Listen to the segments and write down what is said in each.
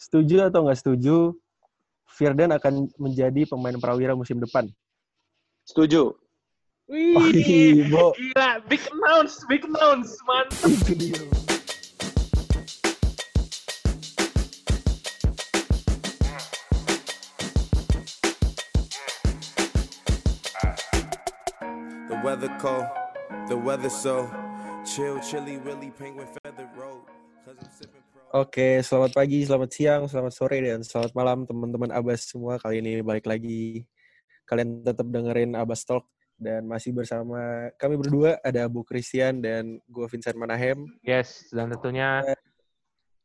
setuju atau nggak setuju Firdan akan menjadi pemain prawira musim depan? Setuju. Wih, Oh, iya, Bo. gila, big announce, big announce, mantap. Itu dia. The weather cold, the weather so chill, chilly, really penguin feather road. Cause I'm sipping. Oke, selamat pagi, selamat siang, selamat sore, dan selamat malam teman-teman Abas semua. Kali ini balik lagi. Kalian tetap dengerin Abas Talk. Dan masih bersama kami berdua, ada Bu Christian dan gue Vincent Manahem. Yes, dan tentunya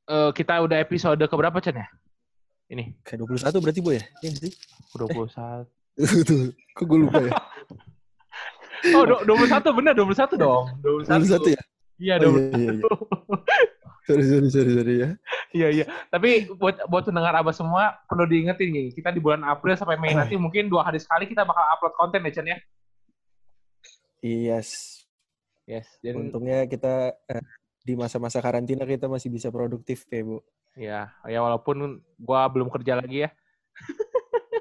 eh, kita udah episode keberapa, Chen ya? Ini, Kayak 21 berarti, Bu ya? Nggak sih? 21. Tuh, kok gue lupa ya? Oh, du- 21 bener, 21 dong. 21 21. ya? Iya, Oh, 21. iya, iya, iya. Sorry, sorry, sorry, sorry ya. Iya, iya. Tapi buat buat pendengar Abas semua perlu diingetin nih, kita di bulan April sampai Mei nanti mungkin dua hari sekali kita bakal upload konten ya, Chen ya. Yes. Yes, dan Untungnya kita eh, di masa-masa karantina kita masih bisa produktif ya, Bu. ya, ya walaupun gua belum kerja lagi ya.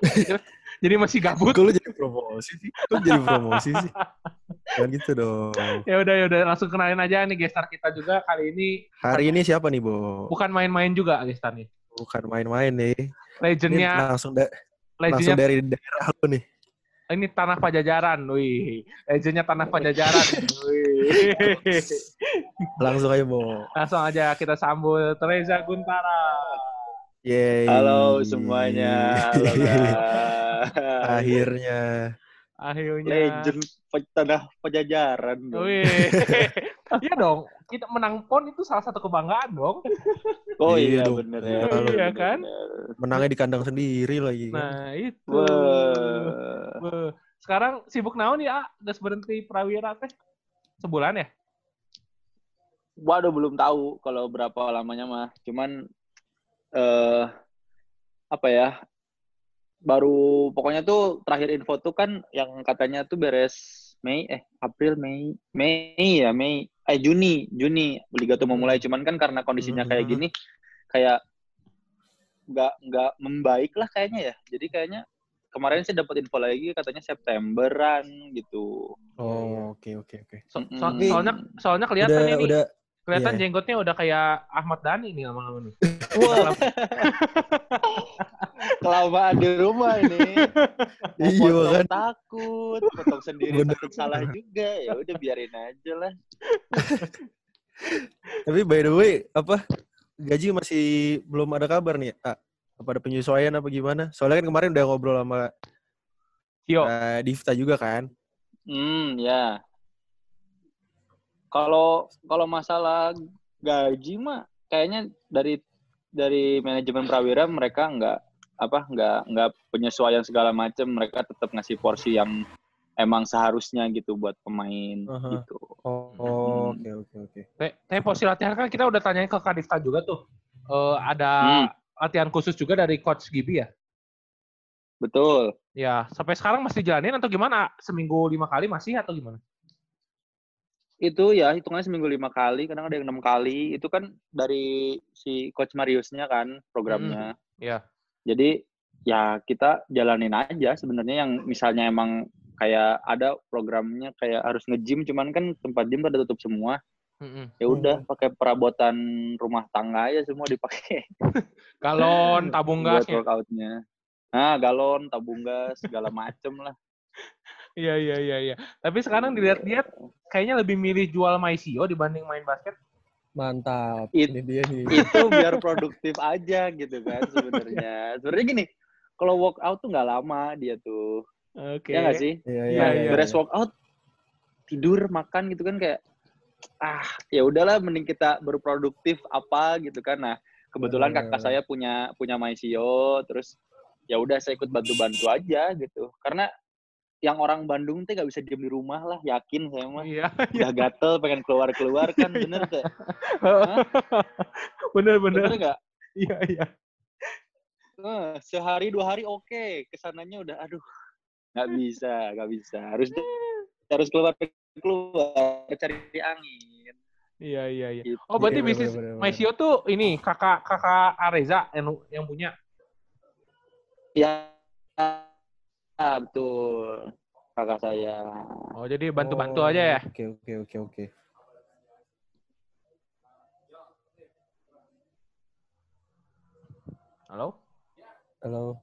Jadi masih gabut. Kok lu jadi promosi sih? Kok jadi promosi sih? Jangan gitu dong. Ya udah ya udah langsung kenalin aja nih gestar kita juga kali ini Hari ini siapa nih, Bu? bukan main-main juga gestar nih. Bukan main-main nih. Ini Legendnya langsung da- langsung legendnya dari daerah lu nih. ini tanah pajajaran, wih. Legendnya tanah pajajaran. wih. Langsung aja, Bu. Langsung aja kita sambut Reza Guntara. Yeay. Halo semuanya. Halo. Akhirnya. Akhirnya. Legend pe- tanah pajajaran. dong. Iya dong. Kita menang PON itu salah satu kebanggaan dong. Oh Iya iya bener ya. Iya bener, kan? bener. Menangnya di kandang sendiri lagi. kan. Nah, itu. Wah. Beuh. Sekarang sibuk naon ya? Udah berhenti prawira teh? Sebulan ya? Waduh belum tahu kalau berapa lamanya mah. Cuman eh apa ya? Baru pokoknya tuh terakhir info tuh kan yang katanya tuh beres Mei eh April Mei Mei ya Mei eh Juni Juni liga tuh mau mulai cuman kan karena kondisinya kayak Mhm. gini kayak nggak nggak membaik lah kayaknya ya. Jadi kayaknya kemarin sih dapat info lagi katanya Septemberan gitu. Oh, oke oke oke. Mm-mm. soalnya soalnya kelihatan Udah ini udah kelihatan iya. jenggotnya udah kayak Ahmad Dhani nih lama-lama nih. Wah, kelamaan di rumah ini. Iya, kan? takut, potong sendiri Bener, takut salah juga. Ya udah biarin aja lah. Tapi by the way, apa gaji masih belum ada kabar nih? Ah, apa ada penyesuaian apa gimana? Soalnya kan kemarin udah ngobrol sama Yo, eh, Divta juga kan. Hmm, ya. Kalau kalau masalah gaji mah kayaknya dari dari manajemen Prawira mereka nggak apa nggak nggak penyesuaian segala macam mereka tetap ngasih porsi yang emang seharusnya gitu buat pemain Aha. gitu. Oh, Hmm. oke oke oke. te- tempo latihan kan kita udah tanyain ke Kadifta juga tuh. Eh, ada Hmm. latihan khusus juga dari coach Gibi ya? Betul. Ya, sampai sekarang masih jalanin atau gimana? Seminggu lima kali masih atau gimana? Itu ya hitungannya seminggu lima kali, kadang ada yang enam kali. Itu kan dari si coach Mariusnya kan programnya. Iya. Jadi ya kita jalanin aja sebenarnya yang misalnya emang kayak ada programnya kayak harus nge-gym cuman kan tempat gym pada tutup semua. Mm-mm. Ya udah pakai perabotan rumah tangga aja semua dipakai Galon, tabung buat gasnya. workoutnya. Nah, galon, tabung gas, segala macem lah. Iya, iya, iya, iya. Tapi sekarang dilihat-lihat kayaknya lebih milih jual MyCO dibanding main basket. Mantap. It- Ini dia nih. Itu biar produktif aja gitu kan sebenarnya. Sebenarnya gini, kalau workout tuh nggak lama dia tuh. Oke. Ya nggak sih? Iya Iya, iya. iya. iya. beres workout tidur makan gitu kan kayak ah ya udahlah mending kita berproduktif apa gitu kan nah kebetulan Bener. kakak saya punya punya MyCO terus ya udah saya ikut bantu-bantu aja gitu karena yang orang Bandung tuh nggak bisa diem di rumah lah yakin saya mah Iya, udah gatel pengen keluar keluar kan bener gak bener, bener bener. gak Iya, iya. Eh, sehari dua hari oke ke sananya udah aduh nggak bisa nggak bisa harus harus keluar keluar cari angin Iya iya iya. Gitu. Oh berarti Iya, bisnis bener, bener. Maisio tuh ini kakak kakak Areza yang yang punya. Ya, ah, betul. Kakak saya. Oh jadi bantu-bantu Oh, aja ya. Oke, oke, oke, oke. Halo? Halo.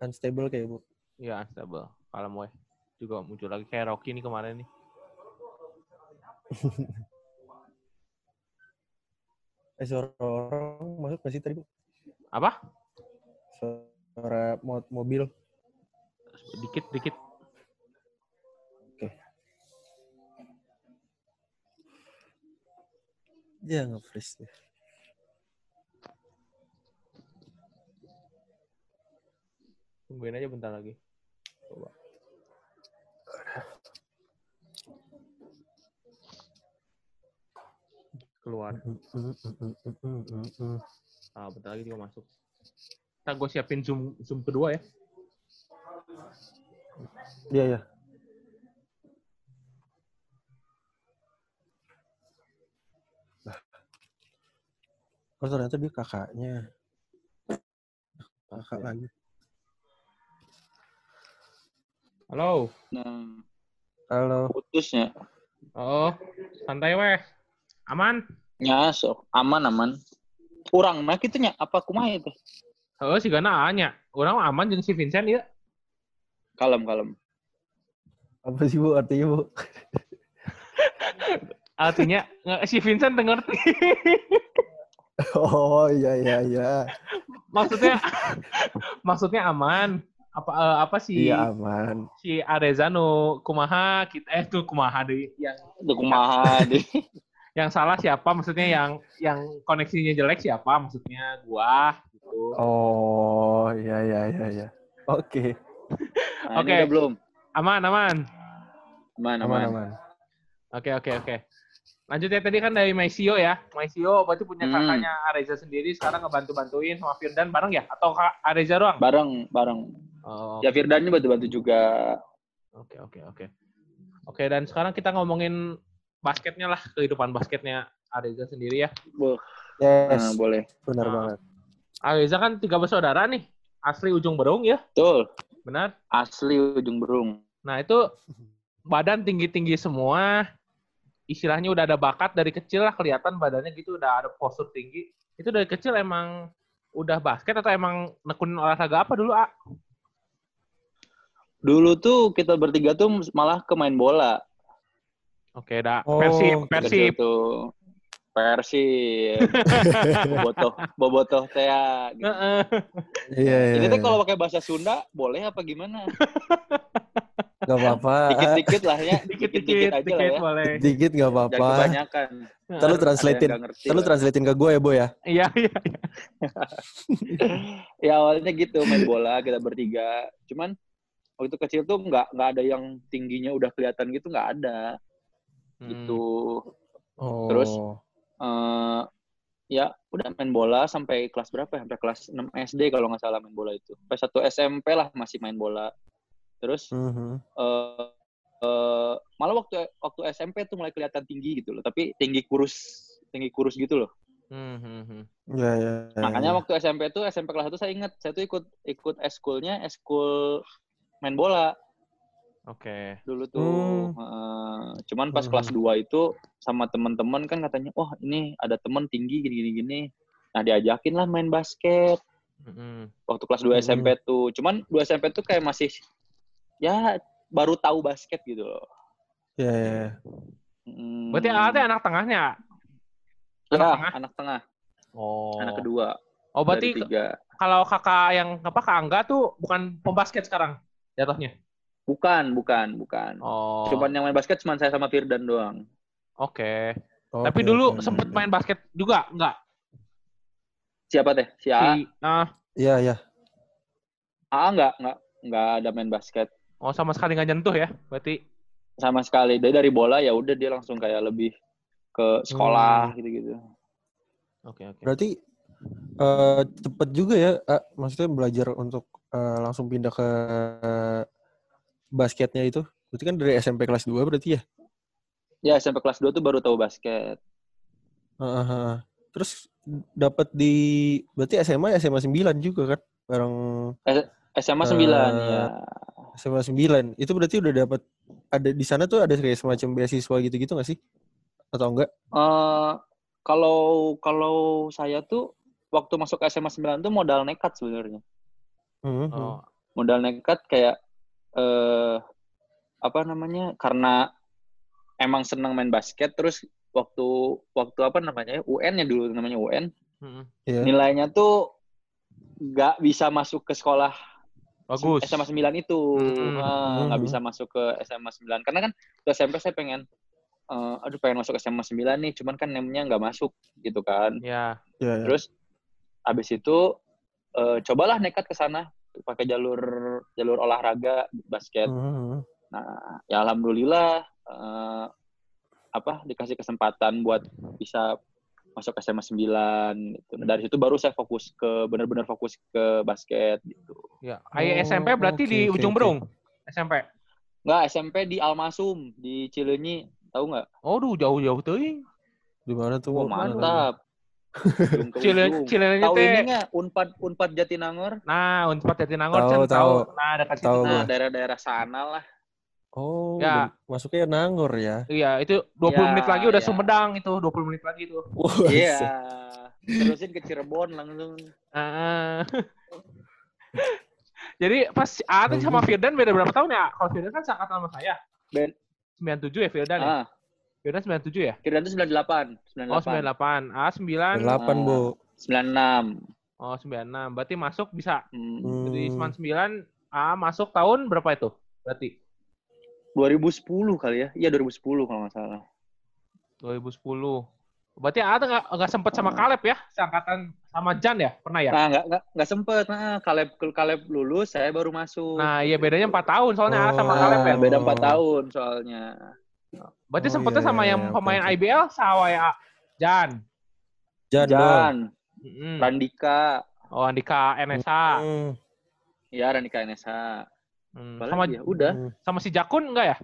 Unstable kayak Bu. Iya unstable. Kalau mau juga muncul lagi kayak Rocky nih kemarin nih. Eh, suara orang masuk nggak sih tadi, Bu? Apa? Suara mo- mobil. Dikit dikit. Dia nge-freeze deh. Tungguin aja bentar lagi. Coba. Keluar. Ah, bentar lagi juga masuk. Ntar gue siapin zoom zoom kedua ya. Iya, iya. Lah. Oh, ternyata dia kakaknya. Kakak lagi. Halo. Nah, Halo. putusnya. Oh, santai weh. Aman? Ya, sok. Aman, aman. Kurang nah gitu nya. Apa kumaha itu? Oh, si Gana anya. Orang aman jeung si Vincent ya. Kalem, kalem. Apa sih, Bu? Artinya, Bu? Artinya si Vincent tuh ngerti. Oh, iya, iya, iya. maksudnya maksudnya aman. Apa eh, apa sih Iya, aman. si Areza nu kumaha kita eh tuh kumaha deh yang Itu kumaha deh. yang salah siapa maksudnya yang yang koneksinya jelek siapa maksudnya gua gitu. Oh, iya, iya, iya, iya. Oke. Nah, Oke. belum? Aman aman. Aman, Aman, aman. Oke oke oke. Lanjut ya tadi kan dari Maisio ya. Maisio berarti punya Hmm. kakaknya Areza sendiri sekarang ngebantu-bantuin sama Firdan bareng ya? Atau Kak Areza doang? Bareng, bareng. Oh, Ya Firdannya bantu-bantu juga. Oke oke oke. Oke dan sekarang kita ngomongin basketnya lah kehidupan basketnya Areza sendiri ya. Yes, nah, boleh. benar Ah. banget. Areza kan tiga bersaudara nih, asli ujung berung ya, Betul. benar. Asli ujung berung. Nah itu badan tinggi tinggi semua, istilahnya udah ada bakat dari kecil lah kelihatan badannya gitu udah ada postur tinggi. Itu dari kecil emang udah basket atau emang nekunin olahraga apa dulu ah? Dulu tuh kita bertiga tuh malah ke main bola. Oke, dah. Oh, Persib, Kecil Persib. bobotoh, bobotoh teh. Gitu. Heeh. Iya, iya. Ini tuh iya. kalau pakai bahasa Sunda boleh apa gimana? Nggak apa-apa. Dikit-dikit lah ya. Dikit-dikit, aja dikit lah ya. boleh. Dikit Jangan apa-apa. kebanyakan. Ntar lu Ada translatein. lah. translatein ke gue ya, Bo ya. Iya, iya. iya. ya awalnya gitu main bola kita bertiga. Cuman waktu kecil tuh nggak nggak ada yang tingginya udah kelihatan gitu nggak ada Hmm. gitu. Oh. Terus? Eh ya udah main bola sampai kelas berapa ya? Sampai kelas 6 SD kalau nggak salah main bola itu. Sampai satu SMP lah masih main bola. Terus Mhm. eh eh, malah waktu waktu SMP tuh mulai kelihatan tinggi gitu loh. Tapi tinggi kurus, tinggi kurus gitu loh. Hmm, hmm, hmm. Iya, iya. iya, Makanya iya. waktu SMP tuh SMP kelas 1 saya ingat, saya tuh ikut ikut eskulnya, eskul main bola Oke. dulu tuh. Hmm. Heeh. cuman pas Hmm. kelas 2 itu sama teman-teman kan katanya, "Wah, ini ada teman tinggi gini gini gini." Nah, diajakin lah main basket Hmm. waktu kelas 2 Hmm. SMP tuh. Cuman 2 SMP tuh kayak masih ya baru tahu basket gitu loh. Iya, iya, iya. Hmm. Berarti anak tengahnya? Ya, anak tengah? anak tengah, Oh. anak kedua Oh, berarti kalau kakak yang apa Kak Angga tuh bukan pembasket sekarang jatuhnya. Bukan, bukan, bukan. Oh. Cuman yang main basket cuma saya sama Firdan doang. Oke. Oke, Tapi dulu oke. sempet main basket juga enggak? Siapa teh? Si A? Si ah, Iya, iya. A enggak, enggak, enggak ada main basket oh sama sekali nggak nyentuh ya. Berarti sama sekali. Dari dari bola ya udah dia langsung kayak lebih ke sekolah Hmm. gitu-gitu. Oke, oke. Berarti eh cepet juga ya, ah, maksudnya belajar untuk eh, langsung pindah ke basketnya itu. Berarti kan dari SMP kelas 2 berarti ya? Ya SMP kelas 2 tuh baru tahu basket. Heeh, heeh. Terus dapat di berarti SMA SMA 9 juga kan? Bareng SMA 9 Eh, ya. SMA 9. Itu berarti udah dapat ada di sana tuh ada kayak semacam beasiswa gitu-gitu nggak sih? Atau enggak? Eh, kalau kalau saya tuh waktu masuk ke SMA 9 tuh modal nekat sebenarnya. Mhm. Oh, Modal nekat kayak eh apa namanya? Karena emang senang main basket terus waktu waktu apa namanya? UN ya dulu namanya UN. mm-mm. Iya. Nilainya tuh nggak bisa masuk ke sekolah bagus. SMA 9 itu. Hmm. Ah, nggak Hmm. bisa masuk ke SMA 9. Karena kan waktu SMP saya pengen eh, aduh pengen masuk SMA 9 nih, cuman kan namanya nggak masuk gitu kan. Ya, Iya, iya. Terus abis itu eh, cobalah nekat ke sana pakai jalur jalur olahraga basket. Mhm. Nah, ya alhamdulillah eh, apa dikasih kesempatan buat bisa masuk SMA 9 gitu. Nah, dari situ baru saya fokus ke benar-benar fokus ke basket gitu. ya. Kayak Oh, SMP berarti oke, di ujung oke. Berung. SMP. Nggak, SMP di Almasum di Cileunyi, tahu nggak? Oh, duh jauh-jauh teuing. Di mana tuh? Oh, mantap. Ujung ke Cile ujung. Cileunyi Tahu teh. ini nggak? Unpad Unpad Jatinangor. Nah, Unpad Jatinangor Tahu, Cen, tahu. Nah, dekat situ. Nah, daerah-daerah sana lah. Oh, Ya. masuknya Nangor ya. Iya, itu 20 Ya, menit lagi udah ya. Sumedang itu, 20 menit lagi itu. Iya. set. Terusin ke Cirebon langsung. Ah. Jadi pas Aten sama Firdan beda berapa tahun ya? Kalau Firdan kan seangkatan sama saya. Ben- 97 ya Firdan ya? Ah, Firdan 97 ya? Firdan itu 98. 98. Oh, 98. Ah, 9. 8, Bu. 96. Oh, 96. Berarti masuk bisa Hmm. Hmm. 99 ah masuk tahun berapa itu? Berarti 2010 kali ya. Iya 2010 kalau nggak salah. 2010. Berarti Aten nggak nggak sempet sama Kaleb ya? Seangkatan sama Jan ya? Pernah ya? Nah, nggak nggak nggak sempet. Nah, Kaleb Kaleb lulus, saya baru masuk. Nah, iya bedanya 4 tahun soalnya A sama Oh. Kaleb ya. Beda 4 tahun soalnya. Berarti Oh, sempetnya iya, sama iya, yang iya, pemain oke. IBL sama ya Jan. Jan. Jan, Mm-mm. Randika, Oh, Andika NSA. Ya Randika. Hmm, Apa Sama ya? Udah. Hmm. sama si Jakun enggak ya?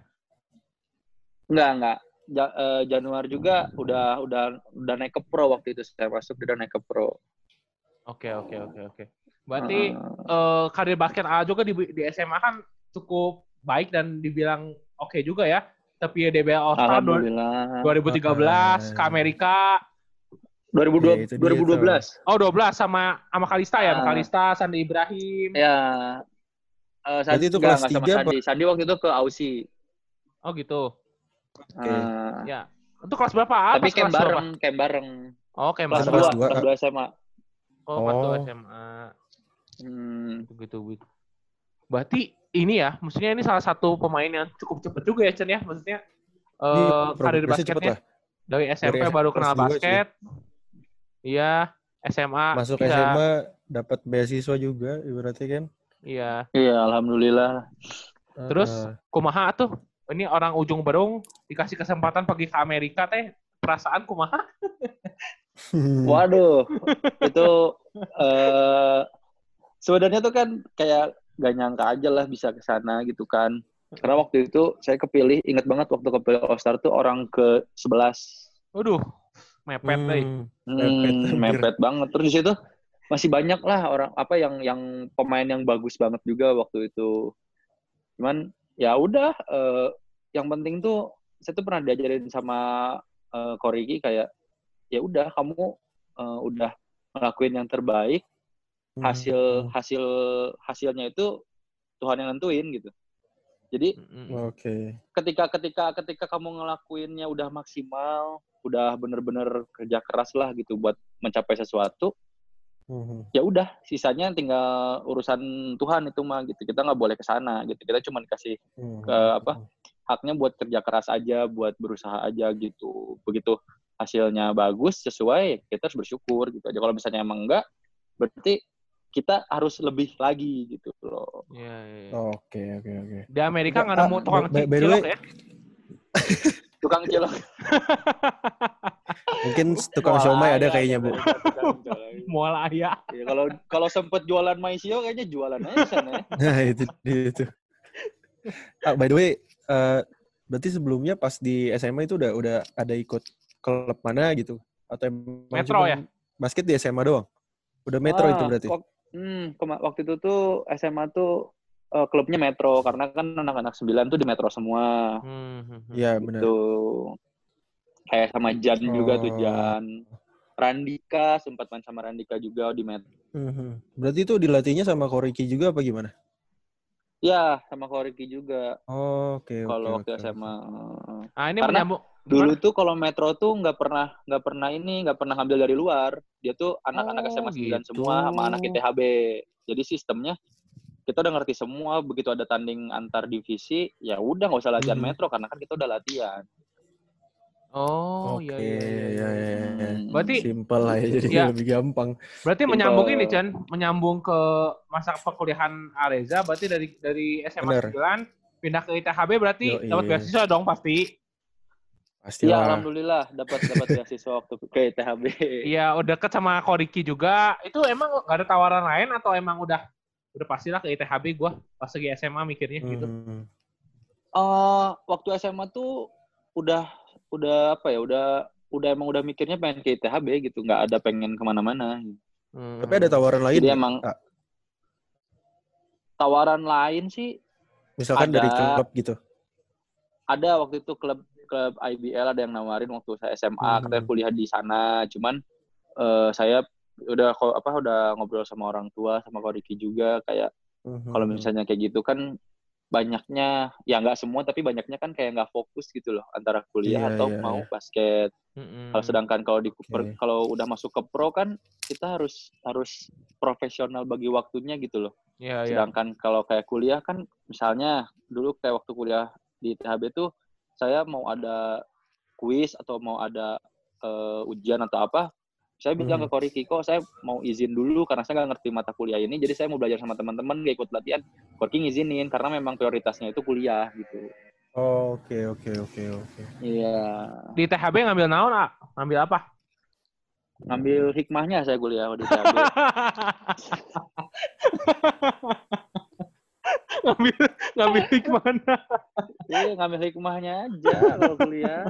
Enggak, enggak. Ja- eh, Januar juga udah udah udah naik ke pro waktu itu saya masuk udah naik ke pro. Oke, oke, oke, oke. Berarti Eh, eh, karir basket A juga di, di SMA kan cukup baik dan dibilang oke juga ya. Tapi ya DBL All Star dua- Alhamdulillah. 2013 ke Amerika. 2002, Ya, itu dia 2012. Oh, 12 sama sama Kalista ya, sama Ah. Kalista, Sandi Ibrahim. Ya. Eh, Berarti itu kelas enggak sama tiga Sandi. Sandi waktu itu ke Aussie. Oh, gitu. Oke. Eh, Ya. Untuk kelas berapa? Tapi pas camp bareng, camp bareng. berapa? Oh, camp bareng. kelas 2, dua. kelas 2 SMA. Oh, kelas dua Oh. SMA. Hmm. gitu gitu gitu. Berarti ini ya, maksudnya ini salah satu pemain yang cukup cepet juga ya Chen ya, maksudnya eh Iya, karir basketnya dari SMP Dari baru kenal basket, iya SMA Masuk bisa, SMA dapat beasiswa juga ibaratnya kan. iya. Iya, alhamdulillah. Terus Heeh. kumaha tuh, ini orang ujung berung dikasih kesempatan pergi ke Amerika teh, perasaan kumaha? Waduh, itu eh sebenarnya tuh kan kayak gak nyangka aja lah bisa ke sana gitu kan. Karena waktu itu saya kepilih, ingat banget waktu kepilih All Star tuh orang ke 11. Waduh, mepet deh. Hmm. Hmm, Mepet, mepet banget. Terus di situ masih banyak lah orang apa yang yang pemain yang bagus banget juga waktu itu. Cuman ya udah eh, yang penting tuh saya tuh pernah diajarin sama eh, Ko Riki kayak ya udah kamu eh, udah ngelakuin yang terbaik Hmm. Hasil hasil hasilnya itu Tuhan yang nentuin gitu. Jadi Mm-mm. Oke. ketika ketika ketika kamu ngelakuinnya udah maksimal, udah bener-bener kerja keras lah gitu buat mencapai sesuatu, Mhm. ya udah sisanya tinggal urusan Tuhan itu mah gitu. Kita nggak boleh ke sana gitu. Kita cuma dikasih Mhm. ke apa haknya buat kerja keras aja, buat berusaha aja gitu. Begitu hasilnya bagus sesuai, kita harus bersyukur gitu aja. Kalau misalnya emang enggak, berarti kita harus lebih lagi gitu loh. Iya, iya, iya. Oke, oke, oke. Di Amerika nggak Ah, nemu tukang by the cilok way- ya? Tukang cilok. Mungkin tukang siomay ada kayaknya, Bu. Mual ayah. Ya, kalau kalau sempet jualan maisio kayaknya jualan aja di sana ya. Nah, itu itu. Ah, by the way, eh, Berarti sebelumnya pas di SMA itu udah udah ada ikut klub mana gitu? Atau emang Metro ya? Basket di SMA doang? Udah metro Ah, itu berarti? Hmm, waktu itu tuh SMA tuh eh, klubnya Metro karena kan anak-anak 9 tuh di Metro semua. Hmm, hmm, hmm. Iya benar. Gitu. Kayak sama Jan juga tuh Oh. Jan. Randika sempat main sama Randika juga di Metro. Mhm. Berarti itu dilatihnya sama Koriki juga apa gimana? Ya, sama Koriki juga Oh, oke oke. kalau waktu oke, SMA. Nah, ini Karena menyambung. Dulu tuh kalau Metro tuh nggak pernah nggak pernah ini nggak pernah ngambil dari luar. Dia tuh anak-anak Oh, SMA 9 gitu. semua sama anak ITHB. Jadi sistemnya kita udah ngerti semua begitu ada tanding antar divisi ya udah nggak usah latihan Mhm. Metro karena kan kita udah latihan. Oh, Oke, iya iya iya. iya, iya, iya. Hmm. Berarti Simpel lah ya, jadi Ya. lebih gampang. berarti Simple. menyambung ini Chan, menyambung ke masa perkuliahan Areza berarti dari dari SMA Bener. 9 pindah ke ITHB berarti dapat beasiswa dong pasti. Pasti Iya, lah. alhamdulillah dapat dapat beasiswa waktu ke ITHB. Iya, udah deket sama Koriki juga. Itu emang gak ada tawaran lain atau emang udah udah pastilah ke ITHB gua pas lagi SMA mikirnya gitu. Mhm. Eh, waktu SMA tuh udah udah apa ya udah udah emang udah mikirnya pengen ke ITHB gitu nggak ada pengen ke mana-mana Hmm. Tapi ada tawaran lain jadi emang Ah, tawaran lain sih misalkan ada. dari klub gitu. ada waktu itu klub klub IBL ada yang nawarin waktu saya SMA Mhm. katanya kuliah di sana cuman eh, saya udah apa udah ngobrol sama orang tua sama Koriki juga kayak Mhm. kalau misalnya kayak gitu kan banyaknya ya nggak semua tapi banyaknya kan kayak nggak fokus gitu loh antara kuliah Iya, atau iya, mau iya. basket Mm-mm. Kalau sedangkan kalau di Oke. kalau udah masuk ke pro kan kita harus harus profesional bagi waktunya gitu loh. Iya, iya. Sedangkan kalau kayak kuliah kan misalnya dulu kayak waktu kuliah di THB tuh saya mau ada kuis atau mau ada eh, ujian atau apa, saya bilang Mhm. ke Koriki kok saya mau izin dulu karena saya nggak ngerti mata kuliah ini, jadi saya mau belajar sama teman-teman, gak ikut latihan. Koriki ngizinin karena memang prioritasnya itu kuliah gitu. Oh, Oke oke oke oke. Iya. Di THB ngambil naon, ah? Ngambil apa? Ngambil hikmahnya saya kuliah di THB. ngambil ngambil mana? Iya, ngambil hikmahnya aja kalau kuliah.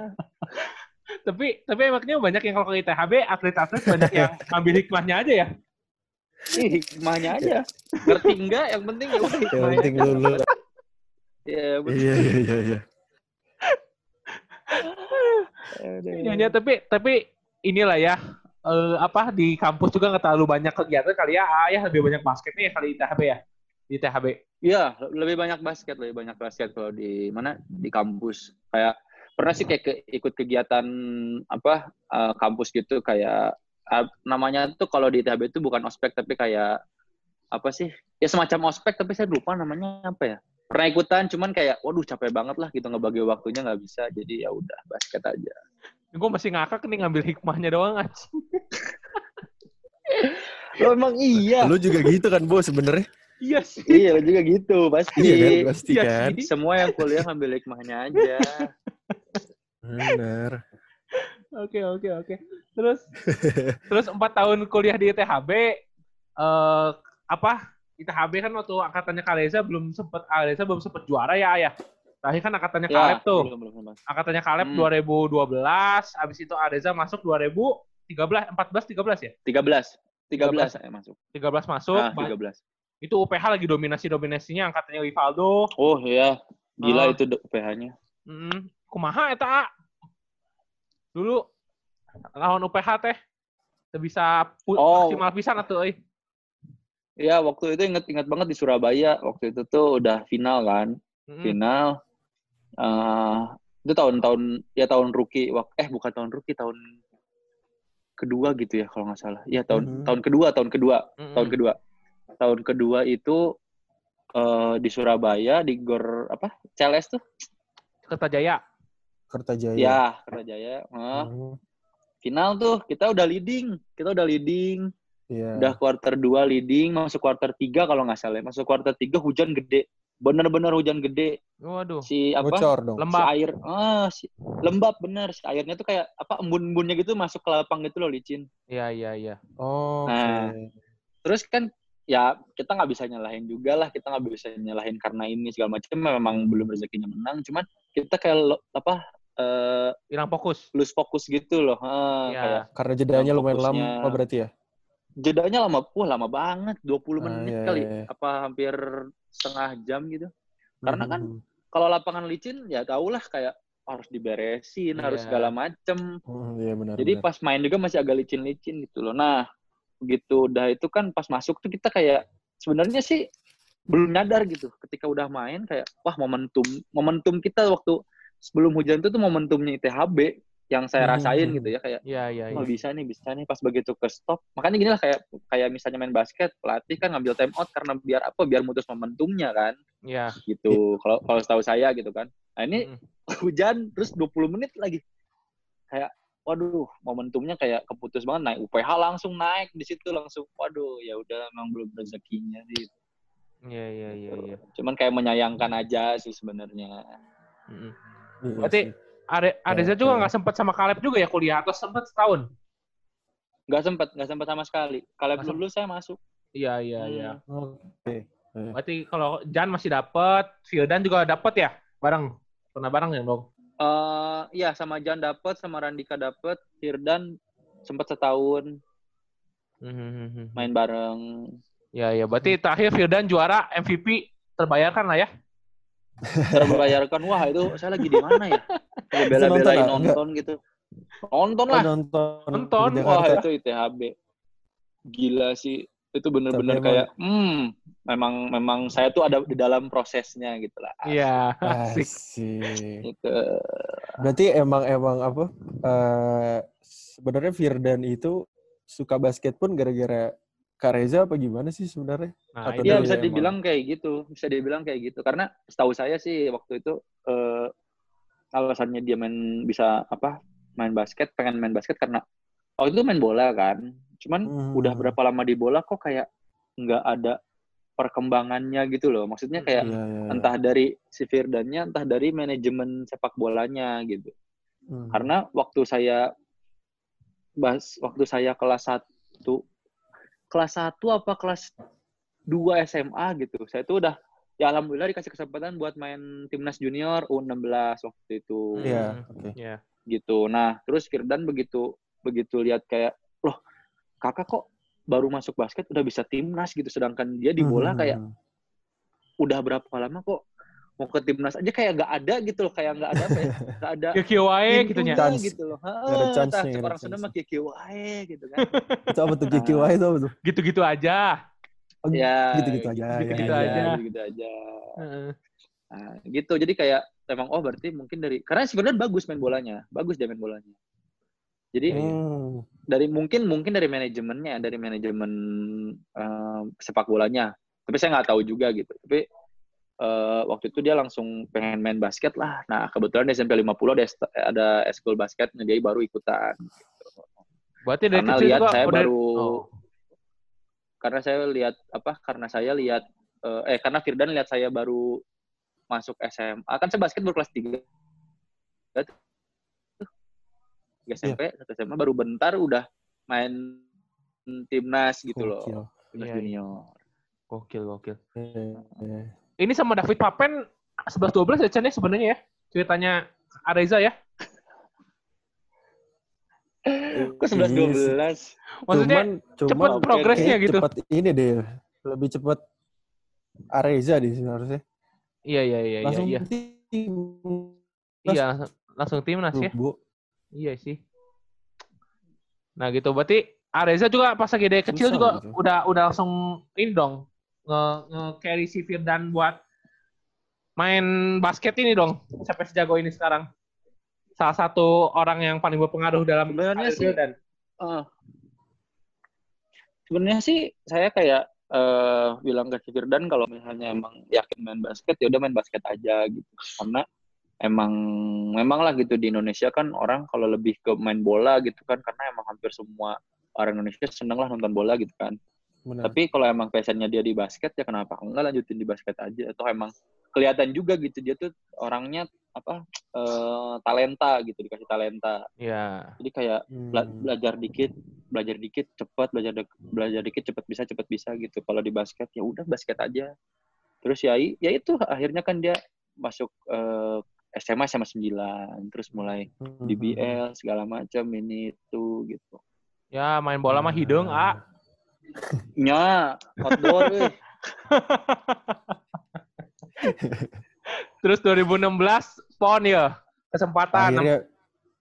tapi tapi emangnya banyak yang kalau ke ITHB atlet-atlet banyak yang ngambil hikmahnya aja ya. Ih, hikmahnya aja. Ngerti enggak? Yang penting ya udah Yang hikmahnya. penting lulu. Iya. Iya iya iya iya. Iya, iya, tapi tapi inilah ya eh, apa di kampus juga nggak terlalu banyak kegiatan kali ya. Ah, ya lebih banyak basketnya ya kali di THB ya. Di THB. Iya, lebih banyak basket, lebih banyak basket kalau di mana di kampus. Kayak pernah sih kayak ke- ikut kegiatan apa eh, kampus gitu kayak eh, namanya tuh kalau di ITHB itu bukan ospek tapi kayak apa sih? Ya semacam ospek tapi saya lupa namanya apa ya. Pernah ikutan cuman kayak waduh capek banget lah gitu ngebagi waktunya nggak bisa. Jadi ya udah basket aja. Gue masih ngakak nih ngambil hikmahnya doang anjing. Lo emang iya. Lu juga gitu kan, Bo sebenarnya? Iya sih. iya, lo juga gitu pasti. Iya kan, pasti Iya kan. sih. Semua yang kuliah ngambil hikmahnya aja. Benar. Oke oke oke. Terus terus empat tahun kuliah di ITHB eh apa? ITHB kan waktu angkatannya Kaleza belum sempet Kaleza belum sempet juara ya ayah. Terakhir kan angkatannya Kaleb tuh. Belum, belum, belum. Angkatannya Kaleb Hmm. 2012, abis itu Areza masuk 2013, 14, 13 ya? 13. 13 saya masuk. 13 masuk. Ah, ba- 13. Itu UPH lagi dominasi-dominasinya angkatannya Rivaldo. Oh iya, gila Ah. itu do- PH-nya. Mm, kumaha eta A? Dulu lawan UPH teh bisa Oh. maksimal pisan atuh euy. Iya, waktu itu inget-inget banget di Surabaya. Waktu itu tuh udah final kan. Mm-mm. Final. eh itu tahun-tahun, ya tahun rookie. Eh, bukan tahun rookie, tahun kedua gitu ya kalau nggak salah. Iya, tahun Mhm. tahun kedua, tahun kedua, Mm-mm. tahun kedua. Tahun kedua itu eh di Surabaya, di Gor, apa? Celes tuh. Kertajaya. Kertajaya. Ya, Kertajaya. Eh, Hmm, final tuh, kita udah leading. Kita udah leading. Iya. Udah quarter 2 leading, masuk quarter 3 kalau nggak salah. ya. Masuk quarter 3 hujan gede. Bener-bener hujan gede. Waduh. Si apa? Bocor dong. Si Lembab. air. Ah, si, lembab bener. Si airnya tuh kayak apa embun-embunnya gitu masuk ke lapang gitu loh licin. Iya iya iya. Oh. Nah. Terus kan ya kita nggak bisa nyalahin juga lah kita nggak bisa nyalahin karena ini segala macam memang belum rezekinya menang cuman kita kayak lo- apa eh Hilang fokus. lose fokus gitu loh Heeh, Iya. kayak Karena jedanya lumayan lama berarti ya. jedanya lama wah lama banget 20 Ah, menit iya, kali iya, iya. apa hampir setengah jam gitu Karena kan Mhm. kalau lapangan licin ya tau lah kayak harus diberesin harus Iya. segala macem Mhm, Iya benar. Jadi benar. pas main juga masih agak licin-licin gitu loh. Nah, begitu udah itu kan pas masuk tuh kita kayak sebenarnya sih belum nyadar gitu. Ketika udah main kayak wah momentum momentum kita waktu sebelum hujan itu tuh momentumnya ITHB yang saya Hmm. rasain gitu ya kayak Iya, iya, oh iya. bisa nih bisa nih pas begitu ke stop. Makanya gini lah kayak kayak misalnya main basket pelatih kan ngambil time out karena biar apa? Biar mutus momentumnya kan Iya. gitu. Kalau kalau setahu saya gitu kan. Nah, ini Mm. hujan terus 20 menit lagi. Kayak waduh, momentumnya kayak keputus banget naik UPH langsung naik di situ langsung waduh, ya udah emang belum rezekinya sih. Iya, iya, iya, iya. Cuman kayak menyayangkan aja sih sebenarnya. Mm-mm. Iya Berarti. Are Areza juga nggak sempat sama Kaleb juga ya kuliah atau sempat setahun? Nggak sempat, nggak sempat sama sekali. Kalau Nggak dulu saya masuk. Iya, iya, Hmm. iya. Oke. Iya. Berarti kalau Jan masih dapat, Firdan juga dapat ya? Bareng. Pernah bareng ya, dong? Eh, iya sama Jan dapat, sama Randika dapat, Firdan sempat setahun Mhm. main bareng. Ya, ya. Berarti terakhir Firdan juara MVP terbayarkan lah ya? Terbayarkan, wah itu saya lagi di mana ya? Nonton bela-belain nggak? nonton gitu. Nonton lah. nonton. Nonton. Wah itu ITHB. Gila sih. Itu bener-bener kayak, hmm, memang memang saya tuh ada di dalam prosesnya gitu lah. Iya. Asik. Asik. Itu. Berarti emang emang apa? eh sebenarnya Firdan itu suka basket pun gara-gara Kak Reza apa gimana sih sebenarnya? Nah, Atau Iya bisa emang- dibilang kayak gitu, bisa dibilang kayak gitu. Karena setahu saya sih waktu itu eh, alasannya dia main bisa apa main basket, pengen main basket karena waktu itu main bola kan. Cuman Hmm. udah berapa lama di bola kok kayak nggak ada perkembangannya gitu loh. Maksudnya kayak Iya, iya, iya. entah dari si Firdannya, entah dari manajemen sepak bolanya gitu. Hmm. Karena waktu saya bas waktu saya kelas 1 kelas 1 apa kelas 2 SMA gitu. Saya tuh udah ya alhamdulillah dikasih kesempatan buat main timnas junior U16 waktu itu Iya, Hmm. oke. Iya. gitu. Nah, terus Firdan begitu begitu lihat kayak loh, Kakak kok baru masuk basket udah bisa timnas gitu sedangkan dia di bola kayak Hmm. udah berapa lama kok mau ke timnas aja kayak nggak ada gitu loh, kayak nggak ada apa ya? Nggak ada Kyo wae gitu nya. gitu loh. Nggak ada ada orang sana mah kiki wae gitu kan. Itu apa tuh GQY itu apa tuh? Gitu-gitu aja. Oh, ya, gitu-gitu aja. gitu-gitu ya, aja. ya. Gitu aja. Heeh. Nah, gitu. Jadi kayak emang oh berarti mungkin dari karena sebenarnya bagus main bolanya, bagus dia main bolanya. Jadi Hmm. dari mungkin mungkin dari manajemennya, dari manajemen eh, sepak bolanya. Tapi saya nggak tahu juga gitu. Tapi eh, waktu itu dia langsung pengen main basket lah. Nah kebetulan di SMP 50 ada ada eskul basket, nah dia baru ikutan. Berarti dari Karena lihat juga saya udah- baru Oh. karena saya lihat apa? Karena saya lihat eh, eh karena Firdan lihat saya baru masuk SMA. Kan saya basket baru kelas 3. Tiga SMP, satu SMA baru bentar udah main timnas gitu loh. Gokil. Timnas Iya, iya. junior. Gokil, gokil. Eh, eh. Ini sama David Papen 11-12 ya Chan ya sebenarnya ya. Ceritanya Areza ya. Kok 11 12? Maksudnya cuman, cepet cuman progresnya gitu. Cepet ini deh, lebih cepet Areza di sini harusnya. Iya, iya, iya, iya. Langsung Iya, tim. iya langsung, langsung timnas ya. Bu. Iya sih. Nah gitu, berarti Areza juga pas lagi dari kecil Susah juga gitu. udah udah langsung ini dong nge, nge carry si Firdan buat main basket ini dong sampai sejago ini sekarang. Salah satu orang yang paling berpengaruh dalam Sebenarnya sih- Firdan. Ah. Sebenarnya sih saya kayak eh, bilang ke si Firdan kalau misalnya emang yakin main basket ya udah main basket aja gitu. Karena emang memang lah gitu di Indonesia kan orang kalau lebih ke main bola gitu kan karena emang hampir semua orang Indonesia seneng lah nonton bola gitu kan. Benar. Tapi kalau emang passionnya dia di basket ya kenapa enggak lanjutin di basket aja atau emang kelihatan juga gitu dia tuh orangnya apa eh, talenta gitu dikasih talenta Iya. jadi kayak bela- Hmm. belajar dikit belajar dikit cepet belajar dek- belajar dikit cepet bisa cepet bisa gitu kalau di basket ya udah basket aja terus ya ya itu akhirnya kan dia masuk eh, SMA SMA 9 terus mulai Hmm. DBL segala macam ini itu gitu Ya main bola mah hidung, ah. nya outdoor weh. Terus 2016 PON ya. Kesempatan Akhirnya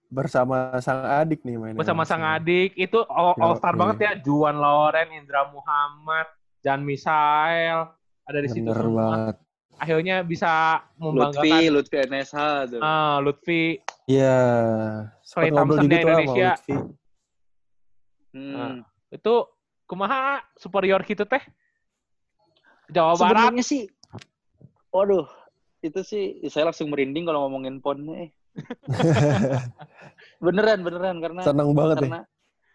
bersama sang adik nih mainnya. bersama sang adik itu all, all star Yoi. banget ya. Juan Loren, Indra Muhammad, Jan Misael ada di situ Bener semua. banget. Akhirnya bisa Lutfi membanggakan Lutfi NSH tuh. ah, Lutfi Iya. Clay ngobrol Thompson sama Indonesia. Lutfi. Hmm. itu kumaha superior gitu teh. Jawa Barat. Sebenarnya sih, waduh, itu sih saya langsung merinding kalau ngomongin ponnya. eh. beneran, beneran karena Seneng banget ya. karena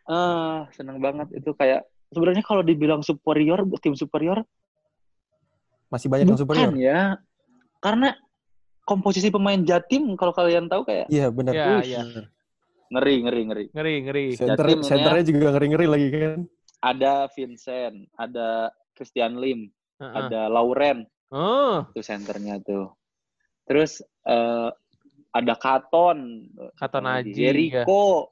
ah seneng banget itu kayak sebenarnya kalau dibilang superior tim superior Masih banyak yang superior. bukan ya karena komposisi pemain Jatim kalau kalian tahu kayak Iya benar. Iya, iya. ngeri ngeri ngeri Ngeri, ngeri. Center, Jatim ini senternya juga ngeri-ngeri lagi kan. ada Vincent ada Christian Lim Heeh. ada Lauren Oh, itu senternya tuh terus eh, ada Katon Katon? Aji, ya. Jericho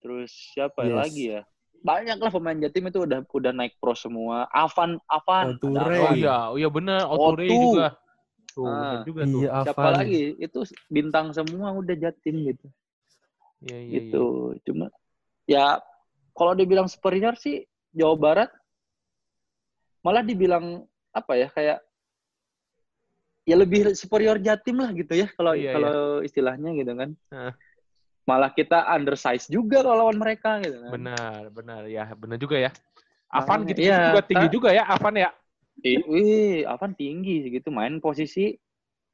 terus siapa Yes. lagi ya banyak lah pemain Jatim itu udah udah naik pro semua Avan Avan Oture. Oh Avan. iya, oh iya bener. Oture Otu. juga. Tuh, Ah. juga tuh. Iya, siapa Avan. lagi itu bintang semua udah Jatim gitu Iya, iya, gitu cuma ya kalau dibilang superior sih Jawa Barat malah dibilang apa ya kayak ya lebih superior Jatim lah gitu ya kalau Iya, kalau istilahnya gitu kan Heeh. Malah kita undersize juga kalau lawan mereka gitu kan Benar, benar. Ya, benar juga ya. Avan gitu iya, juga tinggi Kak. juga ya, Avan ya. Ih, wih, Avan tinggi gitu main posisi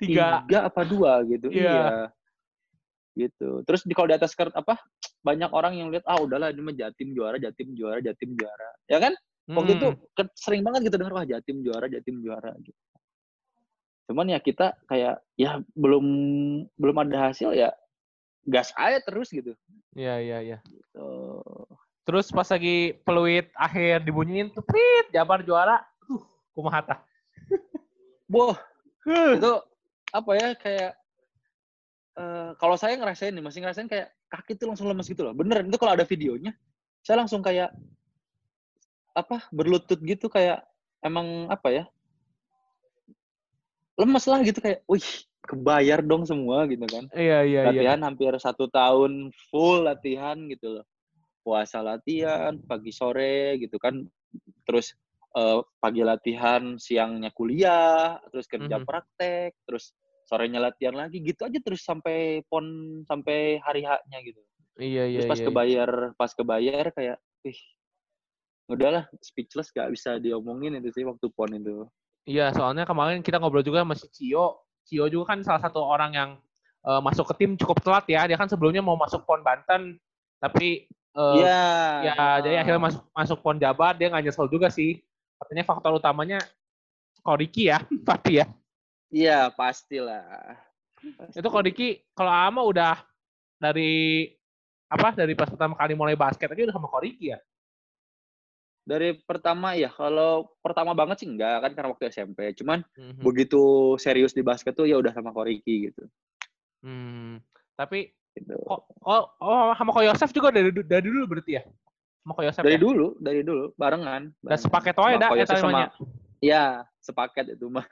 Tiga. tiga apa dua gitu Iya. iya gitu terus di kalau di atas skirt apa banyak orang yang lihat ah udahlah ini mah jatim juara jatim juara jatim juara ya kan waktu itu Hmm, sering banget gitu dengar wah jatim juara jatim juara gitu cuman ya kita kayak ya belum belum ada hasil ya gas aja terus gitu Iya, iya, iya. Tuh. Terus pas lagi peluit akhir dibunyiin tuh Jabar juara. Tuh, kumaha tah? Boh, itu apa ya kayak eh, kalau saya ngerasain nih masih ngerasain kayak kaki tuh langsung lemes gitu loh beneran itu kalau ada videonya saya langsung kayak apa berlutut gitu kayak emang apa ya lemes lah gitu kayak wih kebayar dong semua gitu kan Iya, iya, iya. latihan hampir satu tahun full latihan gitu loh puasa latihan pagi sore gitu kan terus eh, pagi latihan siangnya kuliah terus kerja Mhm. praktek terus sorenya latihan lagi gitu aja terus sampai pon sampai hari haknya gitu Iya, iya, terus pas iya. kebayar pas kebayar kayak wih udahlah speechless gak bisa diomongin itu sih waktu pon itu Iya, soalnya kemarin kita ngobrol juga sama si Cio. Cio juga kan salah satu orang yang eh, masuk ke tim cukup telat ya. Dia kan sebelumnya mau masuk PON Banten, tapi eh, Iya. ya jadi akhirnya masuk masuk PON Jabar dia nggak nyesel juga sih. Katanya faktor utamanya Koriki ya, tapi ya. Iya, pastilah. Itu Koriki kalau ama udah dari apa dari pas pertama kali mulai basket aja udah sama Koriki ya. Dari pertama ya, kalau pertama banget sih enggak kan karena waktu SMP. Cuman Mhm. begitu serius di basket tuh ya udah sama Koriki gitu. Hmm. Tapi gitu. kok oh, oh sama Ko Yosef juga dari dari dulu berarti ya? Sama Ko Yosef Dari ya? dulu, dari dulu barengan. Dan sepaket wae Sama dah Yosef sama. Iya, sepaket itu mah.